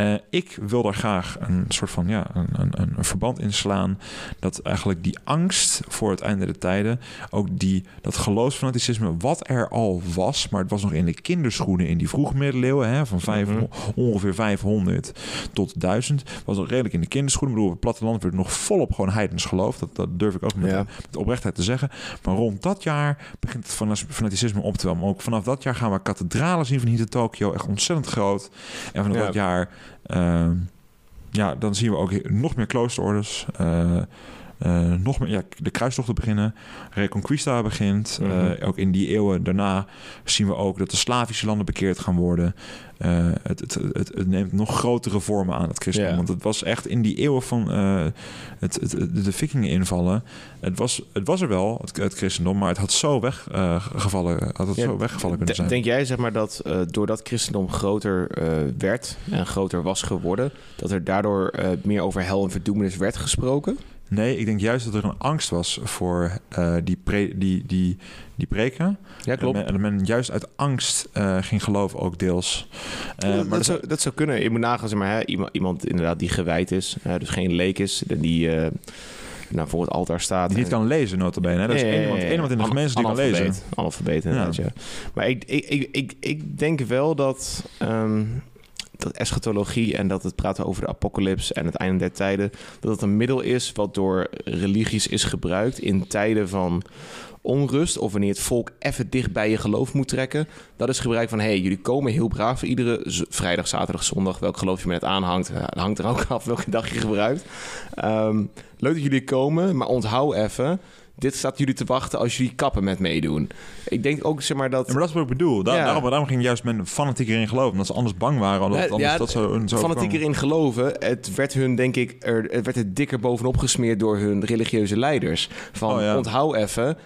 Uh, ik wil daar graag een soort van ja, een, een, een verband in slaan. Dat eigenlijk die angst voor het einde der tijden, ook die, dat geloofsfanaticisme, wat er al was, maar het was nog in de kinderschoenen in die vroege middeleeuwen, hè, van vijf, mm -hmm. ongeveer 500 tot 1000, was nog redelijk in de kinderschoenen. Ik bedoel, het platteland werd nog volop gewoon heidens geloof. Dat, dat durf ik ook met, ja. met oprechtheid te zeggen. Maar rond dat jaar begint het fanaticisme op te wel. Maar ook vanaf dat jaar gaan we kathedralen zien van hier in Tokio, echt ontzettend groot. En vanaf ja. dat jaar ja, dan zien we ook nog meer kloosterorders. Uh, eh, nog meer, ja, de kruistochten beginnen. Reconquista begint. Eh, Mhm. ook in die eeuwen daarna zien we ook dat de Slavische landen bekeerd gaan worden. Eh, het, het, het, het neemt nog grotere vormen aan, het christendom. Want het was echt in die eeuwen van eh, de vikingen invallen. Het was, het was er wel, het, christendom, maar het had zo weggevallen, had het Ja, zo weggevallen kunnen zijn. Denk jij zeg maar dat eh, doordat christendom groter eh, werd en groter was geworden, dat er daardoor eh, meer over hel en verdoemenis werd gesproken? Nee, ik denk juist dat er een angst was voor eh, die, pre, die, die, die preken. Ja, En men, en men juist uit angst eh, ging geloven, ook deels. Eh, dat, maar dat, zou, dat zou kunnen. Je moet nagaan, zeg maar, hè, iemand, iemand inderdaad die gewijd is, dus geen leek is, die nou, voor het altaar staat. die niet kan lezen, notabene. Hè? Dat is één iemand, in de gemeente die kan lezen. analfabeet. Analfabeet, inderdaad, ja. Maar ik, ik, ik, ik, ik denk wel dat, ehm, dat eschatologie en dat het praten over de apocalyps en het einde der tijden, dat het een middel is wat door religies is gebruikt in tijden van onrust of wanneer het volk even dicht bij je geloof moet trekken. Dat is gebruik van, hey, jullie komen heel braaf iedere vrijdag, zaterdag, zondag, welk geloof je met het aanhangt. Dat hangt er ook [laughs] af welke dag je gebruikt. Ehm, leuk dat jullie komen, maar onthoud even, dit staat jullie te wachten als jullie kappen met meedoen. Ik denk ook, zeg maar, dat... Ja, maar dat is wat ik bedoel. Daar, Ja. daarom, daarom ging juist men fanatieker in geloven. Omdat ze anders bang waren. Omdat Ja, het anders dat zo, zo fanatiek kwam. erin geloven. Het werd hun, denk ik, er, het werd er dikker bovenop gesmeerd door hun religieuze leiders. Van Oh, onthoud even.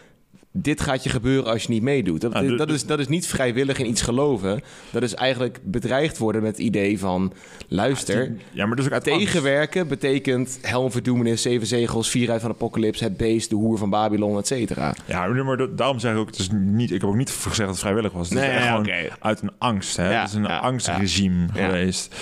Dit gaat je gebeuren als je niet meedoet. Dat, dat, is, dat is niet vrijwillig in iets geloven. Dat is eigenlijk bedreigd worden met het idee van... luister, Ja, maar dus ook uit angst. tegenwerken betekent helm verdoemenis, zeven zegels... vierheid van apocalypse, het beest, de hoer van Babylon, et cetera. Ja, maar dat- daarom zeg ik ook, het is niet, ik heb ook niet gezegd dat het vrijwillig was. Het Nee, is echt ja, uit een angst. Hè? Ja, het is een angstregime geweest.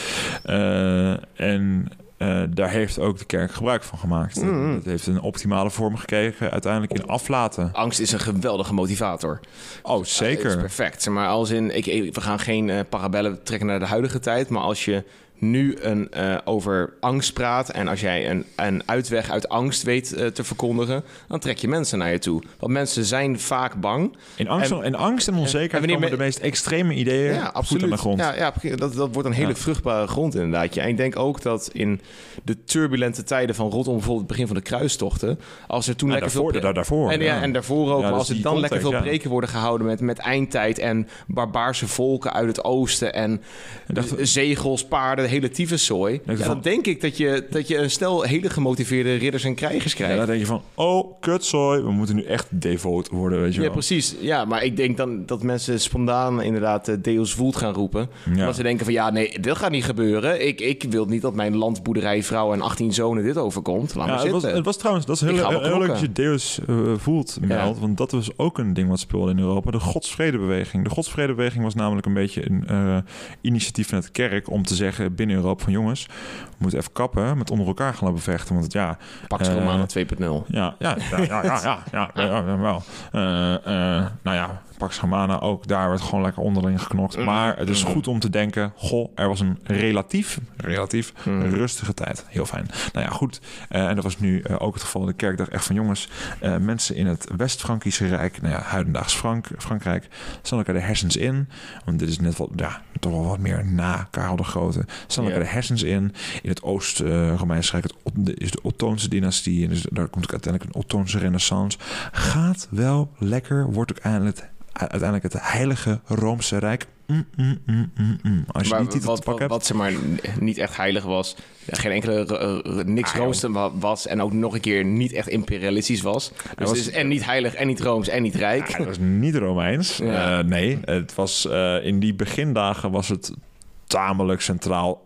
Eh, en eh, daar heeft ook de kerk gebruik van gemaakt. Het heeft een optimale vorm gekregen uiteindelijk in aflaten. Angst is een geweldige motivator. Oh, Het is zeker. perfect. Maar als in, ik, ik- we gaan geen eh, parabellen trekken naar de huidige tijd, maar als je nu een, eh, over angst praat en als jij een, een uitweg uit angst weet eh, te verkondigen, dan trek je mensen naar je toe. Want mensen zijn vaak bang. In angst, En- en, angst en onzekerheid en wanneer komen me- de meest extreme ideeën Ja, absoluut. aan de grond. Ja, ja, dat, dat wordt een hele Ja. vruchtbare grond inderdaad. Ja, En ik denk ook dat in de turbulente tijden van rondom bijvoorbeeld het begin van de kruistochten, als er toen Ja, lekker daarvoor, veel... daar, daarvoor. En, ja, en daarvoor ook. Maar dus als er dan lekker veel ja. preken worden gehouden met, met eindtijd en barbaarse volken uit het oosten en dacht- zegels, paarden, hele tyfuszooi. Ja, dan denk ik dat je, dat je een stel hele gemotiveerde ridders en krijgers Ja, krijgt. dan denk je van, oh, kutzooi, we moeten nu echt devoot worden, weet je Ja, wel. precies. Ja, maar ik denk dan dat mensen spontaan inderdaad eh, Deus Vult gaan roepen. Ja. Omdat ze denken van ja, nee, dit gaat niet gebeuren. Ik, ik wil niet dat mijn landboerderij, vrouw en 18 zonen dit overkomt. Laat Ja, maar het, was, het was trouwens, dat is heel, heel, wel heel leuk dat je Deus eh, voelt, meldt. Want dat was ook een ding wat speelde in Europa. De Godsvredebeweging. De Godsvredebeweging was namelijk een beetje een eh, initiatief van het kerk... om te zeggen in Europa van jongens, moet moeten even kappen met onder elkaar gaan lopen vechten. Want het, ja. Pax Romana 2.0. Ja, ja, ja, ja, ja, ja, [laughs] wel. Eh, eh, nou ja, Pax Romana ook daar werd gewoon lekker onderling geknokt. Maar het is goed om te denken, goh, er was een relatief, relatief rustige tijd. Heel fijn. Nou ja, goed. Eh, en dat was nu ook het geval de kerkdag. Echt van jongens, mensen in het West-Frankische Rijk, nou ja, huidendaags Frank, Frankrijk, staan elkaar de hersens in. Want dit is net wat, ja, toch wel wat meer na Karel de Grote. Staan Ja. de hersens in. In het Oost-Romeinse Rijk is de Ottoonse dynastie. En dus daar komt uiteindelijk een Ottoonse renaissance. Gaat wel lekker, wordt ook eindelijk, uiteindelijk het heilige Roomse Rijk. Mm, mm, mm. Als je Maar die titel wat, te pakken wat, hebt. wat zeg maar niet echt heilig was. Geen enkele, eh, eh, niks Ah, rooms was. En ook nog een keer niet echt imperialistisch was. Dus was- het is en niet heilig en niet rooms en niet rijk. Dat was niet Romeins. Ja. Eh, nee, het was, in die begindagen was het tamelijk centraal.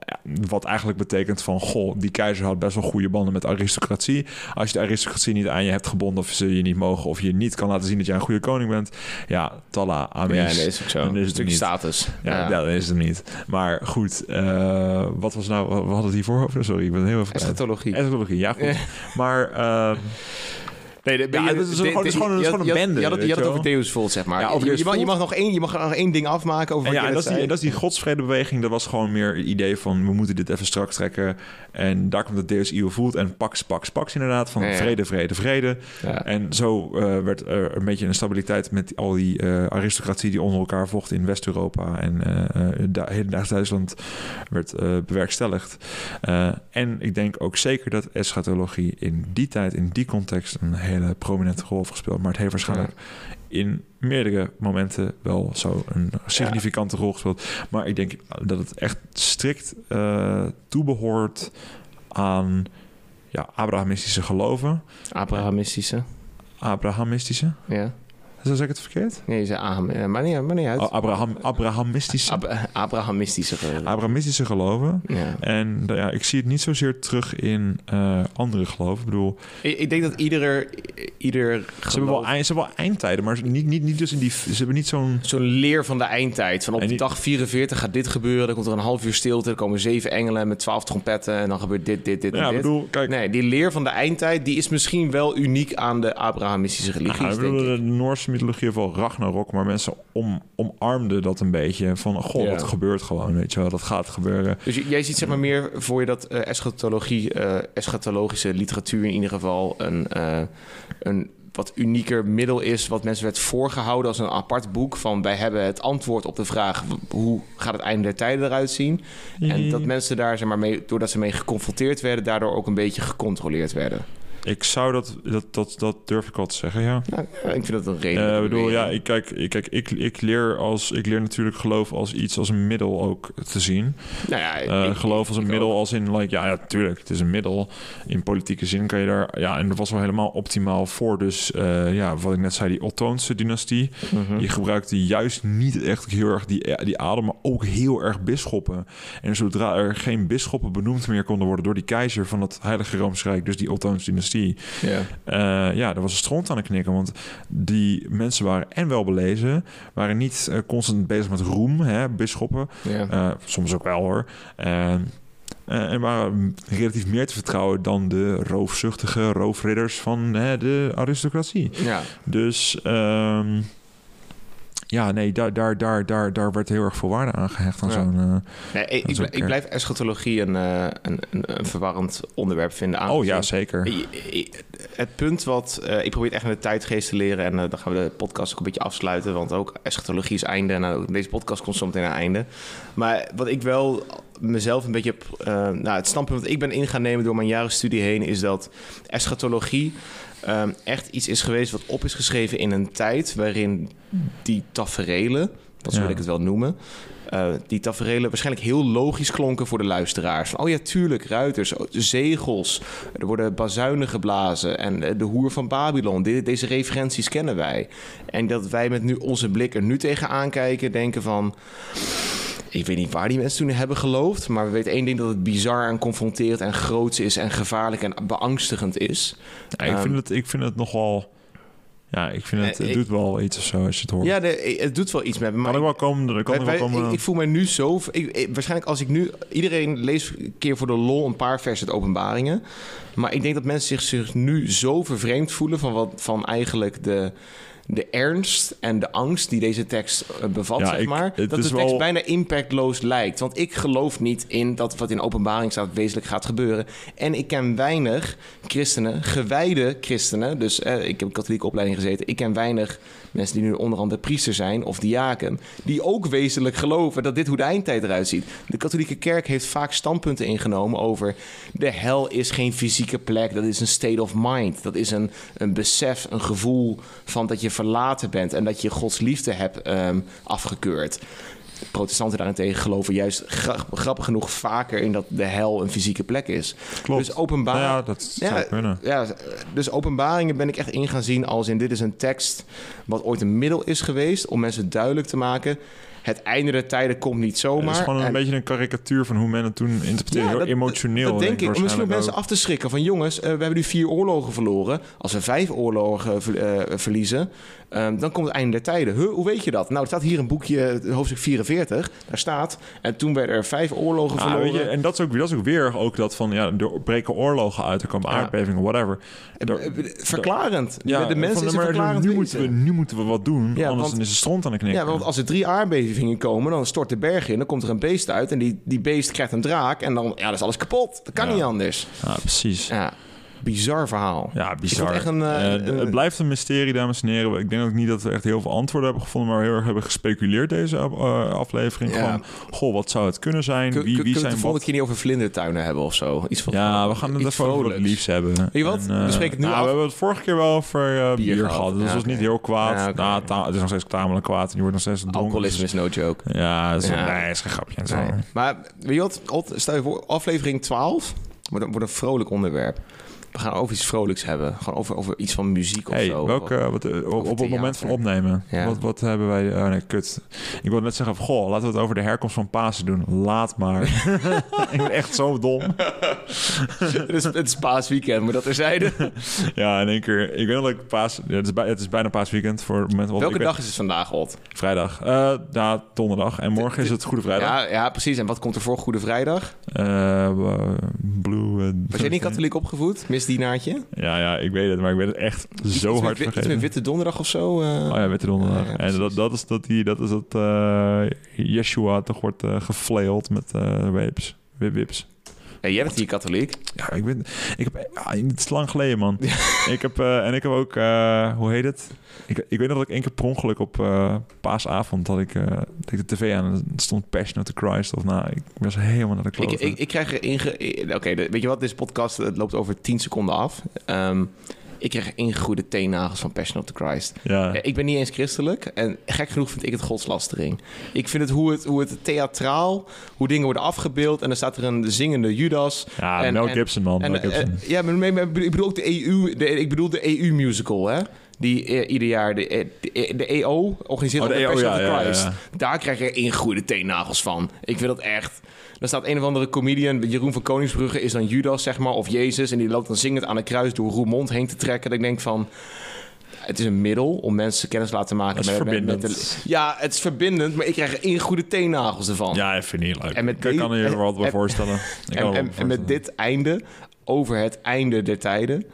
Wat eigenlijk betekent van... Goh, die keizer had best wel goede banden met aristocratie. Als je de aristocratie niet aan je hebt gebonden... of ze je niet mogen... of je niet kan laten zien dat jij een goede koning bent... ja, talla, amen. Ja, dat is ook zo. Dan is het niet. status. Ja, Ja. dat is het niet. Maar goed, eh, wat was nou... We hadden het hiervoor over? Sorry, ik ben heel even. Eschatologie. Eschatologie, ja goed. Maar ehm, Nee, de, Ja, dat is gewoon- dat is gewoon een- dat bende, Je had het, je had het over. Deus Volt, zeg maar. Ja, je, mag, je, Vult. mag nog één, je mag nog één ding afmaken over En wat ja, en dat, is die, dat is die godsvredebeweging. Dat was gewoon meer het idee van... we moeten dit even strak trekken. En daar komt het Deus Io voelt. En pax, pax, pax inderdaad. Van Ja, vrede, vrede, vrede. En zo eh, werd er een beetje een stabiliteit... met al die eh, aristocratie die onder elkaar vocht in West-Europa. En eh eh, da- hedendaags Duitsland werd bewerkstelligd. En ik denk ook zeker dat eschatologie in die tijd... in die context een hele prominente rol heeft gespeeld. Maar het heeft waarschijnlijk in meerdere momenten wel zo een significante rol gespeeld. Maar ik denk dat het echt strikt eh toebehoort aan ja, Abrahamistische geloven. Abrahamistische. Abrahamistische? Ja. Zeg ik het verkeerd? Nee, je zei Abraham. Maar niet, maar niet uit. Oh, Abraham, Abrahamistische, Ab- Abrahamistische. ge- Abrahamistische geloven. ja. En ja, ik zie het niet zozeer terug in eh, andere geloven. Ik bedoel, Ik, ik denk dat ieder, ieder ze hebben, wel eind, ze hebben wel eindtijden, maar niet, niet, niet dus in die... Ze hebben niet zo'n... Zo'n leer van de eindtijd. Van op die- dag 44 gaat dit gebeuren. Dan komt er een half uur stilte. Er komen zeven engelen met twaalf trompetten. En dan gebeurt dit, dit, dit Ja, en ik dit. bedoel, kijk... Nee, die leer van de eindtijd... die is misschien wel uniek aan de Abrahamistische religies, Nou, ik denk ik. de Noorse mythologie wel Ragnarok, maar mensen om, omarmden dat een beetje. Van, goh, Ja. dat gebeurt gewoon, weet je wel, dat gaat gebeuren. Dus jij ziet zeg maar meer voor je dat eh, eschatologie, eh, eschatologische literatuur in ieder geval een, eh, een wat unieker middel is, wat mensen werd voorgehouden als een apart boek van wij hebben het antwoord op de vraag hoe gaat het einde der tijden eruit zien en dat mensen daar zeg maar mee, doordat ze mee geconfronteerd werden, daardoor ook een beetje gecontroleerd werden. Ik zou dat, dat, dat, dat durf ik wel te zeggen, ja. Nou, ik vind dat een reden. Eh, ik bedoel, ja, ik, kijk, ik, kijk ik, ik, leer als, ik leer natuurlijk geloof als iets, als een middel ook te zien. nou ja, Eh, ik- geloof als een middel, ook. als in, like, ja, ja, tuurlijk, het is een middel. In politieke zin kan je daar, ja, en dat was wel helemaal optimaal voor. Dus, eh, ja, wat ik net zei, die Ottoonse dynastie. Mhm. Je gebruikte juist niet echt heel erg die, die adem, maar ook heel erg bisschoppen. En zodra er geen bisschoppen benoemd meer konden worden door die keizer van het Heilige Roomse Rijk, dus die Ottoonse dynastie, Ja. eh, ja, daar was een stront aan de knikken. Want die mensen waren en wel belezen, waren niet eh, constant bezig met roem, hè, bisschoppen. Ja. Eh, soms ook wel hoor. En, en waren relatief meer te vertrouwen dan de roofzuchtige roofridders van hè, de aristocratie. ja. Dus ehm, ja, nee, daar, daar, daar, daar, daar werd heel erg veel waarde aan gehecht aan Ja. zo'n... eh, Nee, ik, ik, blijf eschatologie een, eh, een, een, een verwarrend onderwerp vinden. oh aangezien- ja, zeker. Het punt wat... eh, ik probeer het echt in de tijdgeest te leren... en dan gaan we de podcast ook een beetje afsluiten... want ook eschatologie is einde... en ook deze podcast komt zo meteen aan einde. Maar wat ik wel mezelf een beetje... nou, het standpunt wat ik ben in gaan nemen... door mijn jaren studie heen... is dat eschatologie... ehm, echt iets is geweest wat op is geschreven in een tijd... waarin die taferelen... dat Ja. wil ik het wel noemen... eh, die taferelen waarschijnlijk heel logisch klonken voor de luisteraars. Van, oh ja, tuurlijk, ruiters, oh, zegels, er worden bazuinen geblazen en eh, de hoer van Babylon. De- deze referenties kennen wij. En dat wij met nu onze blik er nu tegenaan kijken, denken van... Ik weet niet waar die mensen toen hebben geloofd, maar we weten één ding dat het bizar en confronterend en groots is en gevaarlijk en beangstigend is. Ja, ik, Ehm, vind het, ik vind het nogal... Ja, ik vind het, Eh, het ik- doet wel iets of zo als je het hoort. Ja, de, het doet wel iets met me. maar kan ik wel komen, kan Wij- er wel komen... ik, ik voel me nu zo... Ik- waarschijnlijk als ik nu... Iedereen leest een keer voor de lol een paar versen uit openbaringen. Maar ik denk dat mensen zich, zich nu zo vervreemd voelen... van, wat, van eigenlijk de, de ernst en de angst die deze tekst eh, bevat, Ja, zeg ik- maar. Dat de tekst wel- bijna impactloos lijkt. Want ik geloof niet in dat wat in openbaring staat wezenlijk gaat gebeuren. En ik ken weinig christenen, gewijde christenen... dus eh, ik heb een katholieke opleiding gezeten... ik ken weinig mensen die nu onder andere priester zijn of diaken... die ook wezenlijk geloven dat dit hoe de eindtijd eruit ziet. De katholieke kerk heeft vaak standpunten ingenomen over... de hel is geen fysieke plek, dat is een state of mind. Dat is een, een besef, een gevoel van dat je verlaten bent... en dat je Gods liefde hebt ehm, afgekeurd. Protestanten daarentegen geloven juist gra- grappig genoeg vaker in dat de hel een fysieke plek is. Klopt. Dus openbaar. Nou ja, dat zou kunnen. Ja, dus openbaringen ben ik echt in gaan zien als in dit is een tekst wat ooit een middel is geweest om mensen duidelijk te maken. Het einde der tijden komt niet zomaar. Het is gewoon een En- beetje een karikatuur van hoe men het toen interpreteerde. Ja, Heel dat- emotioneel. Dat denk ik, om misschien ook waarschijnlijk mensen af te schrikken. Van jongens, eh, we hebben nu vier oorlogen verloren. Als we vijf oorlogen eh, verliezen, ehm, dan komt het einde der tijden. Huh, hoe weet je dat? Nou, er staat hier een boekje, eh, hoofdstuk 44. Daar staat, en toen werden er vijf oorlogen Ja, verloren. weet je, en dat is, ook, dat is ook weer ook dat van, ja, er breken oorlogen uit, er komen aardbevingen, whatever. Eh, Er- eh, Verklarend. ja, de mensen van, maar verklarend nu, moeten we, nu moeten we wat doen, Ja, anders want- is de stront aan de knikken. Ja, want als er drie aardbevingen komen, dan stort de berg in. Dan komt er een beest uit en die, die beest krijgt een draak. En dan ja, dan is alles kapot. Dat kan niet anders. Ja, precies. Ja, bizar verhaal. Ja, bizar. het echt een, eh, Eh, een- het blijft een mysterie, dames en heren. Ik denk ook niet dat we echt heel veel antwoorden hebben gevonden, maar we heel erg hebben gespeculeerd deze eh, aflevering. Ja. Van, goh, wat zou het kunnen zijn? Wie, wie kunnen we zijn het de volgende keer niet over vlindertuinen hebben of zo? Iets van, Ja, we gaan het even over wat vrolijks. liefs hebben. Weet je wat? En, eh, We spreken het nu nou, af. We hebben het vorige keer wel over eh, bier, gehad. Dus Ja, dat was niet heel kwaad. Ja, nou, het is nog steeds tamelijk kwaad. En je wordt nog steeds dronken. Alcoholisme is no joke. Ja, dat is, nee, is geen grapje. en zo. Nee. Maar weet je wat? Stel je voor, aflevering 12 wordt een, wordt een vrolijk onderwerp. We gaan over iets vrolijks hebben. Gewoon over, over iets van muziek of Hey, zo. welke, wat, eh, op, op het moment van opnemen, Ja. wat, wat hebben wij... Oh nee, kut. Ik wilde net zeggen, van, goh, laten we het over de herkomst van Pasen doen. Laat maar. [laughs] ik ben echt zo dom. het, is, het is paasweekend, maar dat terzijde. [laughs] Ja, in één keer. Ik weet nog dat ik paas... Ja, het, is bij, het is bijna paasweekend voor het moment... wat Welke ben- dag is het vandaag, Ot? Vrijdag. Ja, donderdag. En morgen is het Goede Vrijdag. Ja, ja, precies. En wat komt er voor Goede Vrijdag? Eh, blue... eh, Was jij niet katholiek opgevoed? Misdienaartje? Ja, ja, ik weet het, maar ik ben het echt zo Iets hard met, wi- iets vergeten. met Witte Donderdag of zo? eh? Oh ja, witte donderdag. Ja, ja, en dat, dat is dat die, dat is dat eh Yeshua toch wordt eh geflailed met eh wapes. Wip wips. Ja, jij bent hier katholiek. Ja, ik ben, ik heb, ja, het is lang geleden, man. [laughs] ik heb, eh, en ik heb ook, eh, hoe heet het? Ik, ik weet nog dat ik één keer per ongeluk op eh, paasavond had ik, had ik de tv aan en stond Passion of the Christ. Of nou, ik was helemaal naar de Ik, klote. ik, ik krijg er inge... Oké, weet je wat? Deze podcast het loopt over 10 seconden af. Ehm, ik krijg ingegroeide teennagels van Passion of the Christ. ja. Ja, ik ben niet eens christelijk. En gek genoeg vind ik het godslastering. Ik vind het hoe het, hoe het theatraal, hoe dingen worden afgebeeld. En dan staat er een zingende Judas. ja, en- Mel Gibson, man. En, Mel Gibson. eh, ja, maar, ik bedoel ook de EU. De, ik bedoel de EU-musical, hè? Die eh, ieder jaar de, eh, de, de EO organiseert Oh, de EO, Passion ja, ja, ja. Daar krijg je ingegroeide teennagels van. Ik vind dat echt... Dan staat een of andere comedian, Jeroen van Koningsbrugge, is dan Judas, zeg maar, of Jezus. En die loopt dan zingend aan een kruis door Roermond heen te trekken. Dat ik denk van... Het is een middel om mensen kennis te laten maken met, met- verbindend. met de- ja, het is verbindend, maar ik krijg er ingegroeide teennagels ervan. Ja, ik vind het niet leuk. En met ik kan je er wat bij en- voorstellen. En, met dit einde, over het einde der tijden,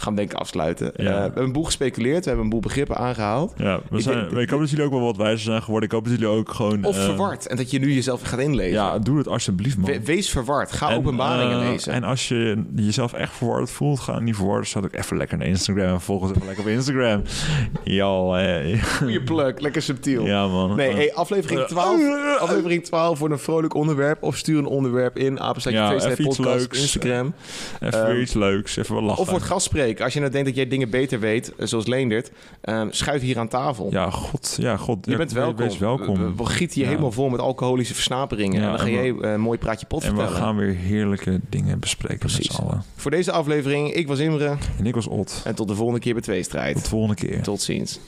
gaan we denk ik afsluiten. Ja. Eh, we hebben een boel gespeculeerd, we hebben een boel begrippen aangehaald. Ja, we Ik zijn, denk- ik hoop dat jullie ook wel wat wijzer zijn geworden. Ik hoop dat jullie ook gewoon... Of eh, verward, en dat je nu jezelf gaat inlezen. Ja, doe het alsjeblieft, man. We- wees verward, ga En, openbaringen eh, lezen. En als je jezelf echt verward voelt, ga niet verwarden. Staat ook even lekker naar Instagram en volg ons even lekker op Instagram. Ja, eh, Goeie pluk, lekker subtiel. ja man. Nee, hey, aflevering 12, aflevering 12 voor een vrolijk onderwerp. Of stuur een onderwerp in, apenstaatje Ja, podcast. Instagram. even weer iets leuks, even wat lachen. Of wordt Als je nou denkt dat jij dingen beter weet, eh, zoals Leendert, ehm, schuif hier aan tafel. Ja, god. Ja, god. Je ja, bent welkom. Wees welkom. We, we gieten je Ja. helemaal vol met alcoholische versnaperingen. En dan ga we- jij eh, een mooi praatje pot en we vertellen. gaan weer heerlijke dingen bespreken Precies. met z'n allen. Voor deze aflevering, ik was Imre. En ik was Ot. En tot de volgende keer bij Tweestrijd. Tot de volgende keer. Tot ziens.